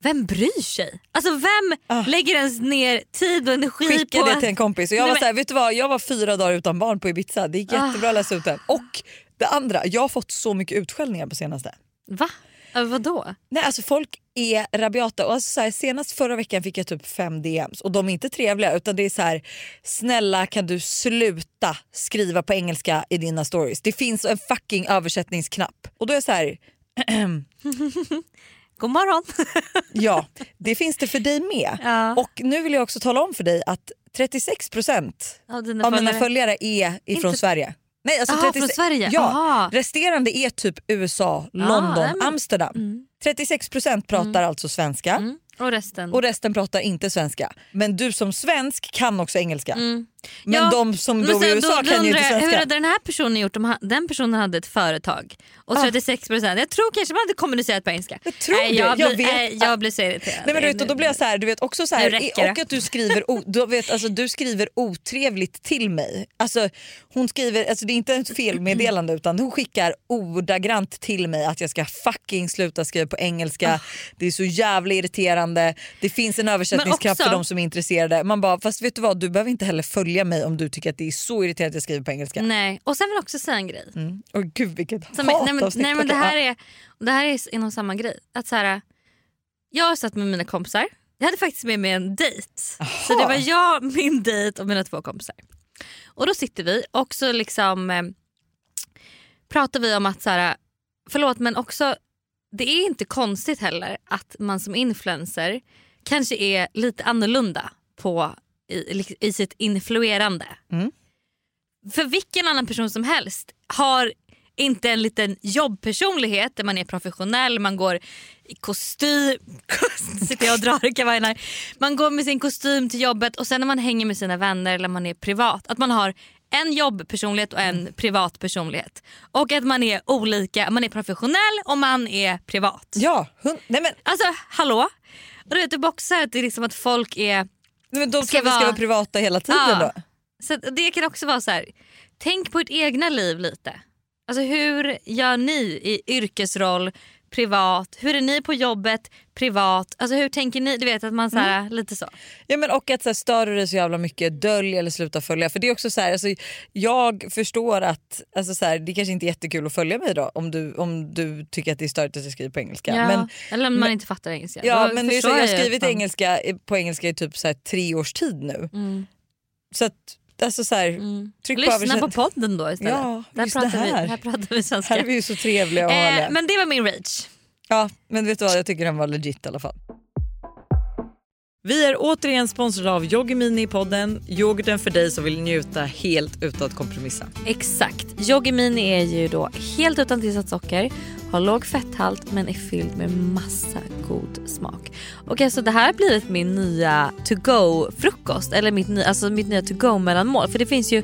vem bryr sig? Alltså vem Ah. lägger ens ner tid och energi skicka på... det till en kompis och jag Nej, var men- så här, vet du vad jag var fyra dagar utan barn på Ibiza, det gick jättebra att läsa ut den. Och det andra, jag har fått så mycket utskällningar på senaste. Va? Ja, vadå? Nej alltså folk är rabiata och alltså så här, senast förra veckan fick jag typ fem DMs och de är inte trevliga utan det är så här snälla kan du sluta skriva på engelska i dina stories. Det finns en fucking översättningsknapp och då är jag så här <clears throat> God morgon. <laughs> ja det finns det för dig med. Ja. Och nu vill jag också tala om för dig att 36% Av dina av mina följare. är ifrån Inte- Sverige. Nej, alltså Jaha, 36 från Sverige? Ja, Aha. resterande är typ USA, London, men- Amsterdam. 36% pratar alltså svenska Mm. Och resten? och resten pratar inte svenska. Men du som svensk kan också engelska. Men Ja, de som bor i sen USA kan ju undrar inte jag, Hur svenska. hade den här personen gjort om han, den personen hade ett företag och 36%, jag tror kanske man hade kommunicerat på engelska. Jag tror Nej, det. jag, Jag blir, vet nej, jag blir så irriterad. Nej, men du vet, och då blir jag så här, du vet också så här, Nu räcker det. och att du skriver, o, du vet, alltså, du skriver otrevligt till mig. Alltså, hon skriver, alltså, det är inte ett felmeddelande utan hon skickar ordagrant till mig att jag ska fucking sluta skriva på engelska. Det är så jävla irriterande. Det finns en också- för de som är intresserade. Man bara, fast vet du vad, du behöver inte heller följa mig om du tycker att det är så irriterande att jag skriver på engelska. Nej, och sen vill jag också säga en grej. Mm. Åh gud vilket Som, hat nej, men, nej, men det här är, det här är inom samma grej. Att så här, jag har satt med mina kompisar. Jag hade faktiskt med mig en dejt. Så det var jag, min dejt och mina två kompisar. Och då sitter vi och så liksom eh, pratar vi om att så här, förlåt men också det är inte konstigt heller att man som influencer kanske är lite annorlunda på, i, i sitt influerande. Mm. För vilken annan person som helst har inte en liten jobbpersonlighet där man är professionell, man går i kostym, <laughs> sitter jag och drar i kavajen här. Man går med sin kostym till jobbet och sen när man hänger med sina vänner eller man är privat, att man har en jobbpersonlighet och en privat personlighet. Och att man är olika, man är professionell och man är privat. Ja, hon, nej men, Alltså hallå? Och du vet är också att det är liksom att folk är nej men de Ska ska, vi ska vara- vara privata hela tiden Ja. då. Så det kan också vara så här. tänk på ert egna liv lite. Alltså hur gör ni i yrkesroll, privat? Hur är ni på jobbet, privat? Alltså hur tänker ni? Du vet att man så här, Mm. lite så. Ja, men och att så här, stör du dig så jävla mycket, dölj eller sluta följa. För det är också så här, alltså, jag förstår att alltså, så här, det kanske inte är jättekul att följa mig då om du, om du tycker att det är störigt att jag skriver på engelska. Ja. Men, Eller om man men- inte fattar engelska. ja, Då men det är så, jag har skrivit engelska på engelska i typ så tre års tid nu. Mm. Så att, alltså, så här, Mm. tryck på Lyssna översätt- på podden då istället. Ja, där, just det pratar vi, här. här pratar vi svenska. Här är vi ju så trevliga och eh, men det var min rage. Ja, men vet du vad? Jag tycker den var legit i alla fall. Vi är återigen sponsrade av Yoggi Mini i podden. Yoghurten för dig som vill njuta helt utan att kompromissa. Exakt. Yoggi Mini är ju då helt utan tillsatt socker, har låg fetthalt men är fylld med massa god smak. Och alltså det här har blivit min nya to go frukost eller mitt, ny, alltså mitt nya to go mellanmål för det finns ju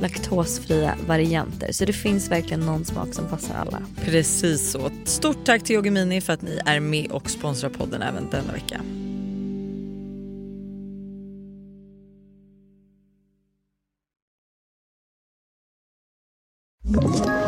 laktosfria varianter. Så det finns verkligen någon smak som passar alla. Precis så. Stort tack till Yoggi Mini för att ni är med och sponsrar podden även denna vecka. Ett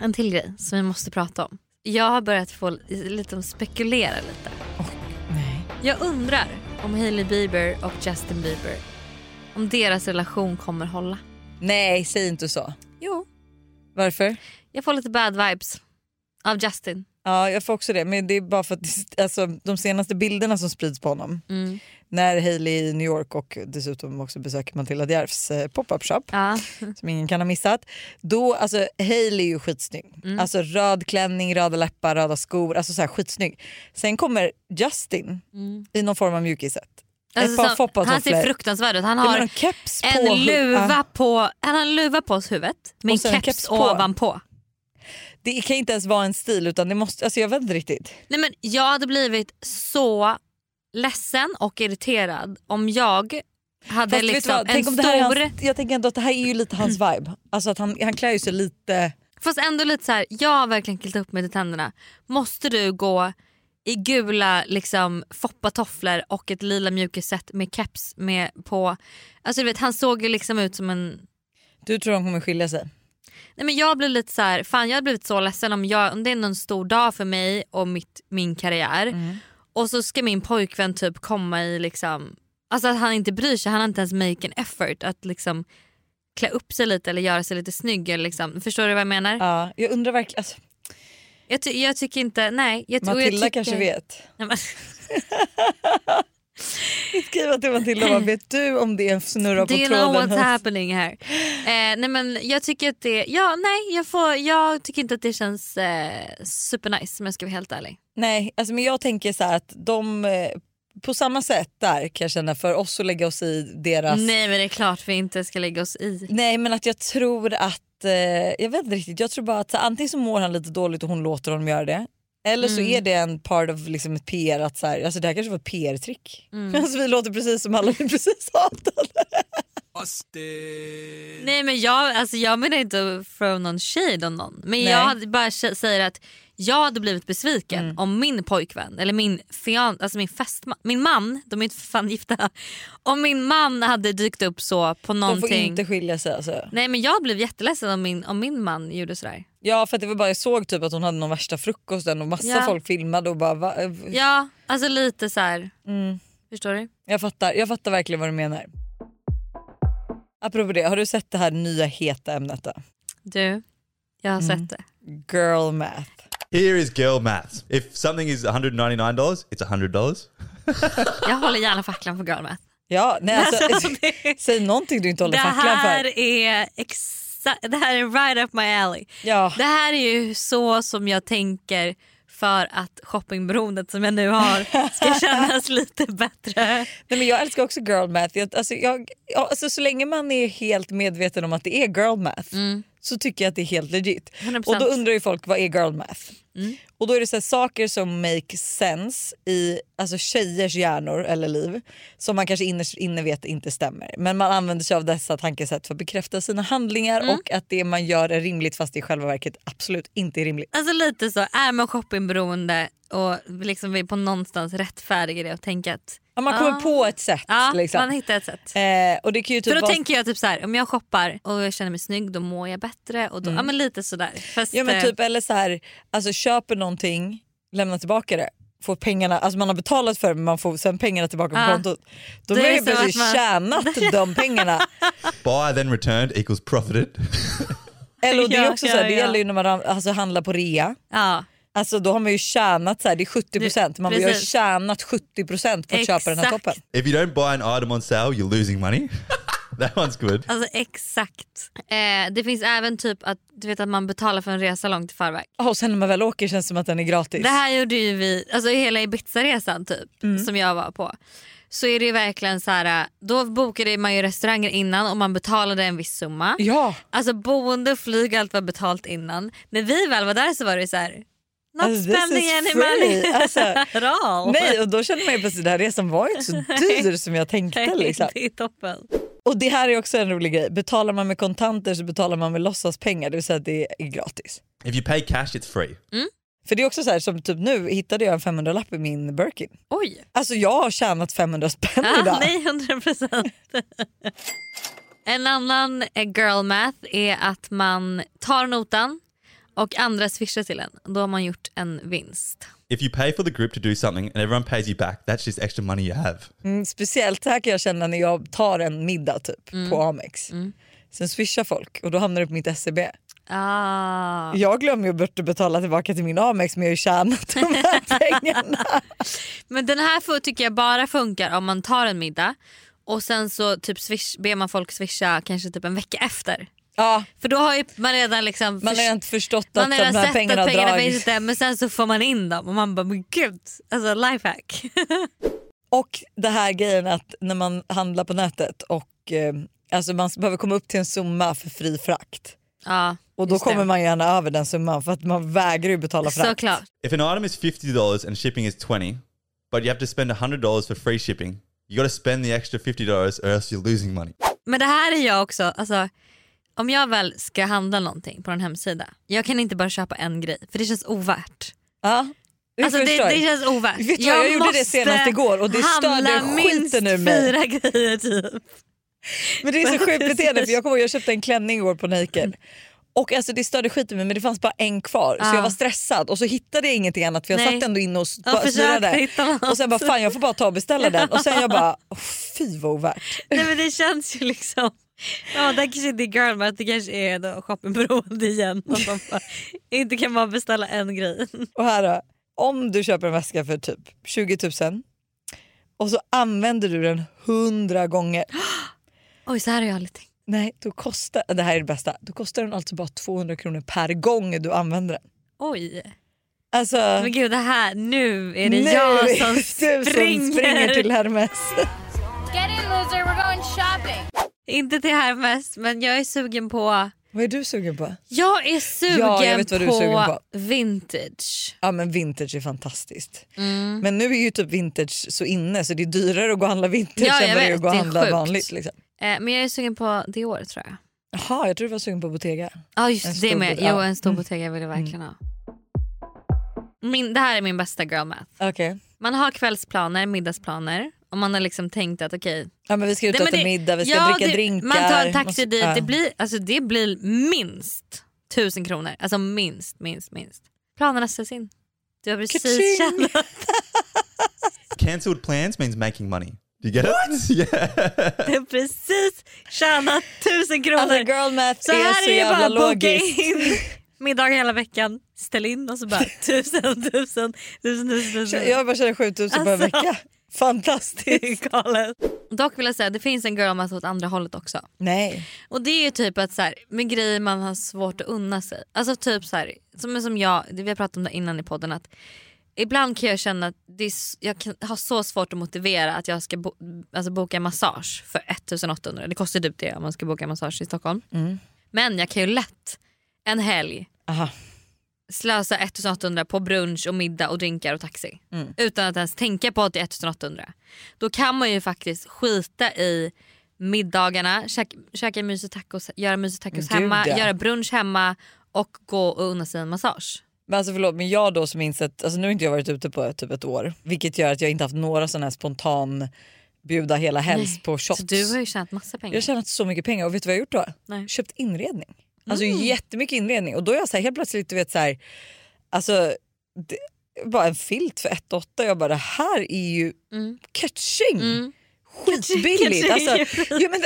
En till grej som vi måste prata om. Jag har börjat få lite spekulera lite. Nej. Jag undrar om Hailey Bieber och Justin Bieber om deras relation kommer hålla. Nej, säg inte så. Jo. Varför? Jag får lite bad vibes av Justin. Ja, jag får också det. Men det är bara för att alltså, de senaste bilderna som sprids på honom Mm. När Hailey i New York och dessutom också besöker Matilda Djerfs eh, pop-up shop Ja. <laughs> som ingen kan ha missat. Då, alltså Hailey är ju skitsnygg. Mm. Alltså röd klänning, röda läppar, röda skor. Alltså så här skitsnygg. Sen kommer Justin Mm. i någon form av mjukisset. Alltså, Ett par så- han ser fruktansvärd ut. Han har en keps på en luva på, han har en luva på huvudet med en så en keps, keps på. ovanpå. Det kan inte ens vara en stil utan det måste, alltså jag vet inte riktigt. Nej, men jag hade blivit så ledsen och irriterad om jag hade Fast liksom en stor... här är hans, jag tänker ändå att det här är ju lite hans <clears throat> vibe. Alltså att han, han klär ju sig lite... Fast ändå lite så här, jag har verkligen killat upp mig till tänderna. Måste du gå i gula liksom, foppatofflor och ett lila mjukisset med keps med på... Alltså du vet han såg ju liksom ut som en... Du tror de kommer skilja sig? Nej men jag blir lite så här, fan jag har blivit så ledsen om, jag, om det är någon stor dag för mig och mitt, min karriär Mm. Och så ska min pojkvän typ komma i liksom... Alltså att han inte bryr sig, han har inte ens make an effort att liksom klä upp sig lite eller göra sig lite snygg. Eller liksom, förstår du vad jag menar? Ja, jag undrar verkligen... Alltså, Jag, ty- jag tycker inte, nej. Jag, och jag Matilda tycker, kanske vet. Nej, men, <laughs> <laughs> Skriva till Matilda bara, vet du om det är snurra på Do you know tråden? what's happening här? Eh, nej men jag tycker att det, ja nej jag, får, jag tycker inte att det känns eh, supernice om jag ska vara helt ärlig. Nej, alltså, men jag tänker så här att de... eh, På samma sätt där kan jag känna för oss att lägga oss i deras... Nej men det är klart vi inte ska lägga oss i. Nej men att jag tror att, eh, jag vet inte riktigt, jag tror bara att så, antingen så mår han lite dåligt och hon låter honom göra det. Eller så Mm. är det en part of liksom ett PR att så här, alltså det här kanske var ett PR-trick. Mm. <laughs> Alltså vi låter precis som alla vi precis hatade. Nej men jag, alltså, jag menar inte att throw någon shade on någon. Men Nej. jag bara säger att jag hade blivit besviken Mm. om min pojkvän eller min fian, alltså min fästman, min man, de är inte för fan gifta. Om min man hade dykt upp så på De någonting. får inte skilja sig alltså. Nej men jag blev jätteledsen om min, om min man gjorde sådär. Ja för att det var bara jag såg typ att hon hade någon värsta frukosten och massa Ja. folk filmade och bara va? Ja, alltså lite så här. Mm. Förstår du? Jag fattar, jag fattar verkligen vad du menar. Apropå det, har du sett det här nya heta ämnet då? Du, jag har Mm. sett det. Girl math. Here is girl maths. If something is $199, it's $100. <laughs> Jag håller gärna facklan för girl math. Ja, nej, alltså, <laughs> Alltså, det- <laughs> säg någonting du inte håller facklan för. här är exa- det här är right up my alley. Ja. Det här är ju så som jag tänker för att shoppingberoendet som jag nu har ska kännas lite bättre. Nej, men jag älskar också girl math. Jag, alltså, jag, ja, alltså, så länge man är helt medveten om att det är girl math Mm. Så tycker jag att det är helt legit. 100%. Och då undrar ju folk vad är girl math? Mm. Och då är det så här, saker som make sense i alltså tjejers hjärnor eller liv som man kanske innerst inne vet inte stämmer. Men man använder sig av dessa tankesätt för att bekräfta sina handlingar Mm. och att det man gör är rimligt fast det i själva verket absolut inte är rimligt. Alltså lite så, är man shoppingberoende och liksom vill på någonstans rättfärdiga det och tänka att Ja, man kommer Ja. på ett sätt. ja, liksom. man hittar ett sätt. eh, och det kan ju typ För då vara- tänker jag typ så här, om jag shoppar och jag känner mig snygg då mår jag bättre. Och då, ja, men lite sådär. Fast, Mm. Ja men eh, typ eller så här, alltså köper någonting, lämna tillbaka det. Får pengarna, alltså man har betalat för det men man får sen pengarna tillbaka på Ja. kontot. Då Det har man- tjänat <laughs> de pengarna. Buy then returned equals profited. Eller och det är Ja, också ja, så här, det ja. gäller ju när man alltså, handlar på rea. ja, Alltså då har man ju tjänat så här, det är 70%, man har tjänat 70% på att köpa den här Exakt. toppen. if you don't buy an item on sale, you're losing money. <laughs> that one's good. alltså exakt. Eh, det finns även typ att du vet att man betalar för en resa långt i förväg. Ja, Och sen när man väl åker känns det som att den är gratis. Det här gjorde ju vi, alltså hela Ibiza-resan typ Mm. som jag var på. Så är det ju verkligen så här, då bokade man ju restauranger innan och man betalade en viss summa. Ja, Alltså boende och flyg allt var betalt innan. När vi väl var där så var det så här. Not Alltså, spending any free. money Alltså, <laughs> at all. nej och då känner man ju plötsligt den här resan var ju inte så dyr som jag tänkte. Liksom. det är toppen. Och det här är också en rolig grej. Betalar man med kontanter så betalar man med låtsaspengar, det vill säga att det är gratis. If you pay cash, it's free. För det är också så här, som typ nu hittade jag en 500-lapp i min Birkin. Oj. Alltså jag har tjänat 500 spänn Ja, idag. nej, 100 procent. <laughs> en annan eh, girl math är att man tar notan och andra swishar till en. Då har man gjort en vinst. If you pay for the group to do something and everyone pays you back, that's just extra money you have. Mm, speciellt så här kan jag känna när jag tar en middag typ Mm. på Amex. Sen swishar folk och då hamnar det på mitt SEB. Ah. Jag glömmer ju bort att betala tillbaka till min Amex men jag har ju tjänat de här <laughs> pengarna. Men den här får, tycker jag bara funkar om man tar en middag och sen så typ swish, ber man folk swisha kanske typ en vecka efter. Ja, För då har ju man redan liksom man har inte förstått att man de redan här sett pengarna att har pengarna finns dragits. där men sen så får man in dem och man bara men gud, alltså lifehack. <laughs> Och det här grejen att när man handlar på nätet och eh, alltså man behöver komma upp till en summa för fri frakt. ja, Och då just det. kommer man gärna över den summan för att man vägrar ju betala frakt. Såklart. If an item is $50 and shipping is 20 but you have to spend $100 for free shipping, you got to spend the extra $50 or else you're losing money. Men det här är jag också, alltså, om jag väl ska handla någonting på en hemsida, jag kan inte bara köpa en grej för det känns ovärt. Ja, Alltså det, jag. det känns ovärt. Vet du vad, jag gjorde det senast igår och det störde skiten ur mig. fyra grejer typ. Men det är så <laughs> sjukt beteende för jag kommer ihåg jag köpte en klänning igår på Naked. Och alltså det störde skiten mig men det fanns bara en kvar så Ja. jag var stressad och så hittade jag ingenting annat för jag Nej. satt ändå inne och Jag snurrade. Och sen bara fan jag får bara ta och beställa <laughs> den och sen jag bara oh, fy vad ovärt. Nej men det känns ju liksom, ja det kanske inte är girl men det kanske är då shoppingberoende igen. Och bara, inte kan man beställa en grej. Och här då, om du köper en väska för typ 20 000 och så använder du den 100 gånger. Oj så här har jag aldrig tänkt. Nej, då kostar, det här är det bästa, då kostar den alltså bara 200 kronor per gång du använder den. Oj. Alltså, Men gud det här, nu är det nu jag är som springer. som springer till Hermes. Get in loser, we're going shopping. Inte till Hermes men jag är sugen på Vad är du sugen på? Jag är sugen, Ja, jag vet vad du är på, sugen på. vintage. Ja men vintage är fantastiskt. Mm. Men nu är ju typ vintage så inne så det är dyrare att gå och handla vintage Ja, än vad det är att gå och handla sjukt. vanligt. Liksom. Eh, men jag är sugen på Dior tror jag. Jaha, jag tror du var sugen på Bottega. Ja En just det med. Jo ja. en stor Mm. Bottega vill jag verkligen ha. Min, det här är min bästa girl math. Okej. Man har kvällsplaner, middagsplaner och man har liksom tänkt att okej. Ja men vi ska ut och äta middag, vi ska ja, dricka det- drinkar. Man tar en taxi dit, ja. det, blir, alltså, det blir minst tusen kronor. Alltså minst, minst, minst. Planerna ställs in. Du har precis tjänat. <laughs> Cancelled plans means making money. Do you get it? <laughs> Yeah. Du har precis tjänat tusen kronor. Alltså girl math Så är här så är det jävla bara att boka logiskt. in middagar hela veckan, ställ in och så bara <laughs> tusen, tusen, tusen, tusen, tusen. Jag har bara tjänat 7000 på en Alltså. vecka. Fantastiskt. Galet. <laughs> Dock vill jag säga det finns en girl math åt andra hållet också. Nej. Och det är ju typ att så här, med grejer man har svårt att unna sig. Alltså typ så här, som, som jag, vi har pratat om det innan i podden att ibland kan jag känna att det är, jag kan ha så svårt att motivera att jag ska bo, alltså boka massage för 1800. Det kostar typ det om man ska boka massage i Stockholm. Mm. Men jag kan ju lätt en helg Aha. Slösa 1800 på brunch och middag och drinkar och taxi. Mm. Utan att ens tänka på att det är 1800. Då kan man ju faktiskt skita i middagarna, käka, käka mysig tacos, göra mysig tacos Gud, hemma, ja. göra brunch hemma och gå och unna sig en massage. Men alltså förlåt men jag då som insett, alltså nu har inte jag varit ute på typ ett år vilket gör att jag inte haft några sådana här spontan bjuda hela helst på shots. Så du har ju tjänat massa pengar. Jag har tjänat så mycket pengar och vet du vad jag har gjort då? Nej. Köpt inredning. Alltså Mm. jättemycket inredning och då är jag så här, helt plötsligt du vet så här, alltså det, bara en filt för 1 8 jag bara det här är ju Mm. catching. Mm. Skitbilligt! Alltså, ja, men.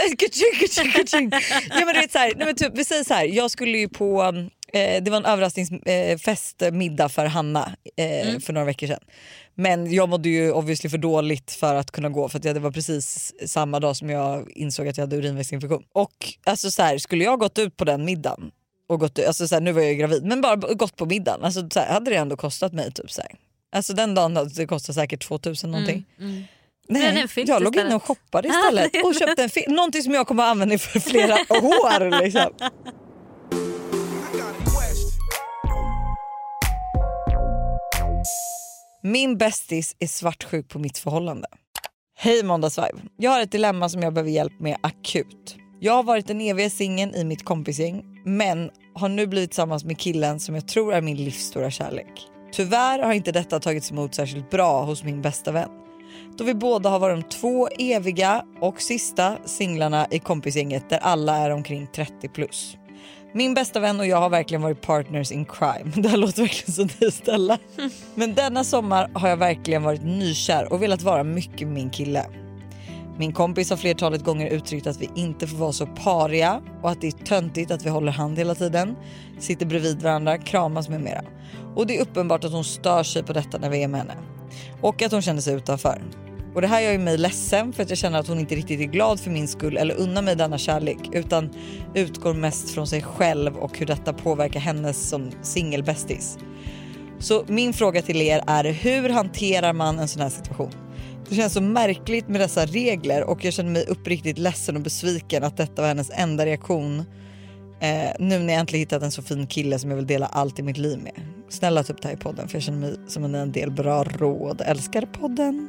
Ja, men, du vet, så här, nej, men typ, vi säger så här, jag skulle ju på, eh, det var en överraskningsfest, eh, middag för Hanna eh, Mm. för några veckor sedan. Men jag mådde ju obviously för dåligt för att kunna gå för det var precis samma dag som jag insåg att jag hade urinvägsinfektion. Och alltså, så här, skulle jag gått ut på den middagen och gått, alltså, så här, nu var jag ju gravid men bara gått på middagen alltså, så här, hade det ändå kostat mig typ så här. Alltså den dagen hade det kostat säkert 2000 någonting. Mm, mm. Nej, jag låg inne och shoppade <laughs> istället och köpte en filt. Någonting som jag kommer att använda för <laughs> flera år. Liksom. Min bästis är svartsjuk på mitt förhållande. Hej Måndagsvibe. Jag har ett dilemma som jag behöver hjälp med akut. Jag har varit den eviga singeln i mitt kompisgäng men har nu blivit tillsammans med killen som jag tror är min livsstora kärlek. Tyvärr har inte detta tagits emot särskilt bra hos min bästa vän. Då vi båda har varit de två eviga och sista singlarna i kompisgänget där alla är omkring 30 plus. Min bästa vän och jag har verkligen varit partners in crime. <laughs> Det här låter verkligen som dig Stella. <laughs> Men denna sommar har jag verkligen varit nykär och velat vara mycket min kille. Min kompis har flertalet gånger uttryckt att vi inte får vara så pariga och att det är töntigt att vi håller hand hela tiden, sitter bredvid varandra, kramas med mera. Och det är uppenbart att hon stör sig på detta när vi är med henne. Och att hon känner sig utanför. Och det här gör ju mig ledsen för att jag känner att hon inte riktigt är glad för min skull eller unnar mig denna kärlek utan utgår mest från sig själv och hur detta påverkar hennes som singelbästis. Så min fråga till er är hur hanterar man en sån här situation? Det känns så märkligt med dessa regler och jag känner mig uppriktigt ledsen och besviken att detta var hennes enda reaktion eh, nu när jag äntligen hittat en så fin kille som jag vill dela allt i mitt liv med. Snälla typ ta upp det här i podden för jag känner mig som en del bra råd. Älskar podden.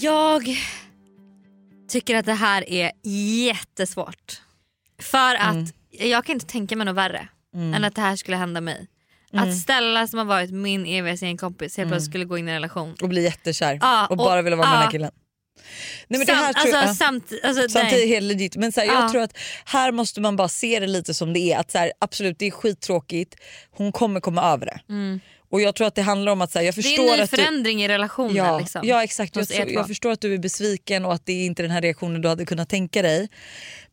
Jag tycker att det här är jättesvårt. För att Mm. jag kan inte tänka mig något värre än att det här skulle hända mig. Mm. Att Stella som har varit min eviga kompis helt plötsligt skulle gå in i en relation. Och bli jättekär Ja, och bara och- vilja vara med den här ja. killen. Nej, men det Sam- här tror alltså, samt, alltså, Samtidigt helt legit. Men så här, Ja. jag tror att här måste man bara se det lite som det är. Att så här, absolut det är skittråkigt, hon kommer komma över det. Och jag tror att det handlar om att så här, jag Det förstår är en ny att du, förändring i relationen. Ja, liksom, ja exakt. Jag, tror, jag förstår att du är besviken och att det är inte den här reaktionen du hade kunnat tänka dig.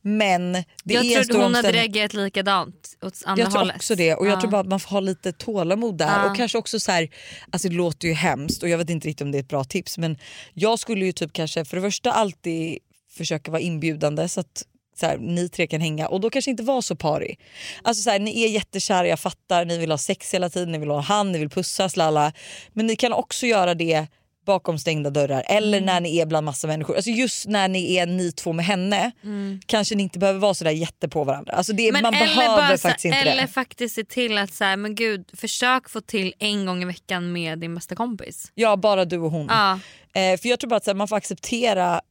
Men det jag är en stor hon hade reagerat likadant åt andra Jag tror hållet. också det och jag Ja. tror bara att man får ha lite tålamod där Ja. och kanske också så här, alltså det låter ju hemskt och jag vet inte riktigt om det är ett bra tips men jag skulle ju typ kanske för det första alltid försöka vara inbjudande så att så här, ni tre kan hänga och då kanske inte vara så parig. Alltså så här, ni är jättekära, jag fattar, ni vill ha sex hela tiden, ni vill ha hand, ni vill pussas, lalla. Men ni kan också göra det bakom stängda dörrar eller Mm. när ni är bland massa människor. Alltså just när ni är ni två med henne kanske ni inte behöver vara sådär jätte på varandra. Alltså det, Mm. Men man behöver bara så- faktiskt inte eller det. faktiskt se till att så här, men gud, försök få till en gång i veckan med din bästa kompis. Ja bara du och hon. Ja. Eh, för jag tror bara att så här, man får acceptera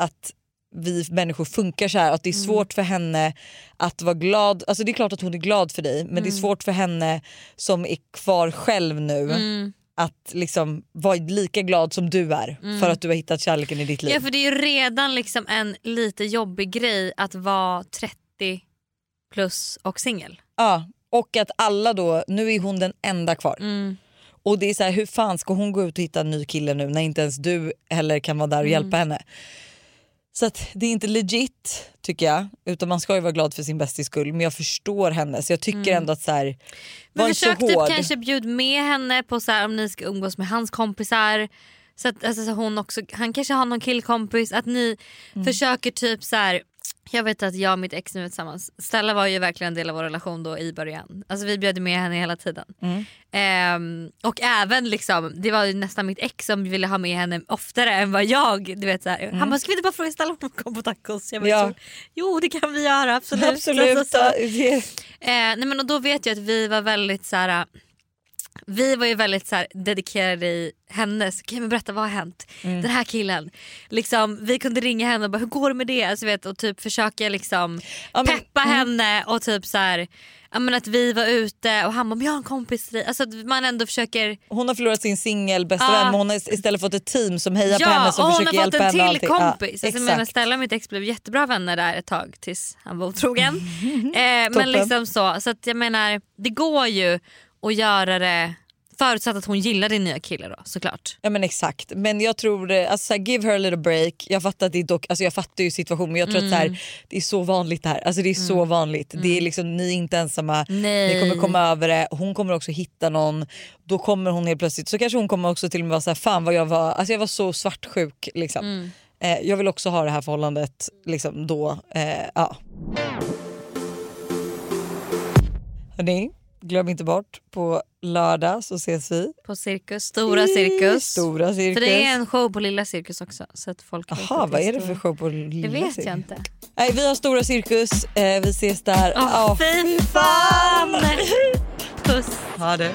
att vi människor funkar så här. Att det är Mm. svårt för henne att vara glad. Alltså det är klart att hon är glad för dig men det är Mm. svårt för henne som är kvar själv nu Mm. att liksom vara lika glad som du är Mm. för att du har hittat kärleken i ditt liv. ja för det är ju redan liksom en lite jobbig grej att vara 30 plus och singel. Ja, och att alla då, nu är hon den enda kvar. Mm. Och det är så här, hur fan ska hon gå ut och hitta en ny kille nu när inte ens du heller kan vara där och Mm. hjälpa henne? Så att det är inte legit tycker jag, utan man ska ju vara glad för sin bästis skull. Men jag förstår henne så jag tycker Mm. ändå att så här, Men var så försök typ hård. kanske bjud med henne på så här, om ni ska umgås med hans kompisar. Så att alltså, så hon också, han kanske har någon killkompis. Att ni Mm. försöker typ så här, Jag vet att jag och mitt ex nu är tillsammans. Stella var ju verkligen en del av vår relation då i början. Alltså vi bjöd med henne hela tiden. Mm. Ehm, och även liksom, det var ju nästan mitt ex som ville ha med henne oftare än vad jag. Du vet, så här. Han bara, ska vi inte bara fråga Stella om hon kommer på tacos? Jag bara, Ja. så, jo det kan vi göra absolut. Absolut. Alltså, så. Det- Eh, nej men och då vet jag att vi var väldigt så här. Vi var ju väldigt så här, dedikerade i hennes, kan jag berätta vad har hänt? Mm. Den här killen. Liksom, vi kunde ringa henne och bara hur går det med det? Alltså, vet, och typ försöka liksom Ja, men- peppa mm. henne och typ så här, men att vi var ute och han bara men jag har en kompis till dig. Alltså man ändå försöker Hon har förlorat sin singel bästa vän men hon har istället fått ett team som hejar på Ja, henne som och hon försöker har fått hjälpa en henne. till kompis. Ja, alltså, exakt. Stella och mitt ex blev jättebra vänner där ett tag tills han var otrogen. <laughs> eh, men liksom så. Så att jag menar, det går ju att göra det förutsatt att hon gillar din nya kille då såklart. Ja men exakt. Men jag tror, eh, alltså, så här, give her a little break. Jag fattar, att det dock, alltså, jag fattar ju situationen men jag tror att så Mm. här, det är så vanligt det här. Alltså, det är så vanligt. Det är liksom, ni är inte ensamma, Nej. ni kommer komma över det. Hon kommer också hitta någon. Då kommer hon helt plötsligt, så kanske hon kommer också till och med vara så här, fan vad jag var, alltså jag var så svartsjuk. Liksom. Mm. Eh, jag vill också ha det här förhållandet liksom, då. Eh, ja. Hörni, glöm inte bort på lördag så ses vi. På cirkus, stora cirkus. Stora cirkus. För det är en show på lilla cirkus också. Så att folk vad är det för show på lilla Det vet cirkus? jag inte. Nej, vi har stora cirkus, eh, vi ses där. Åh, Ja, fy fan! Puss. Ha det.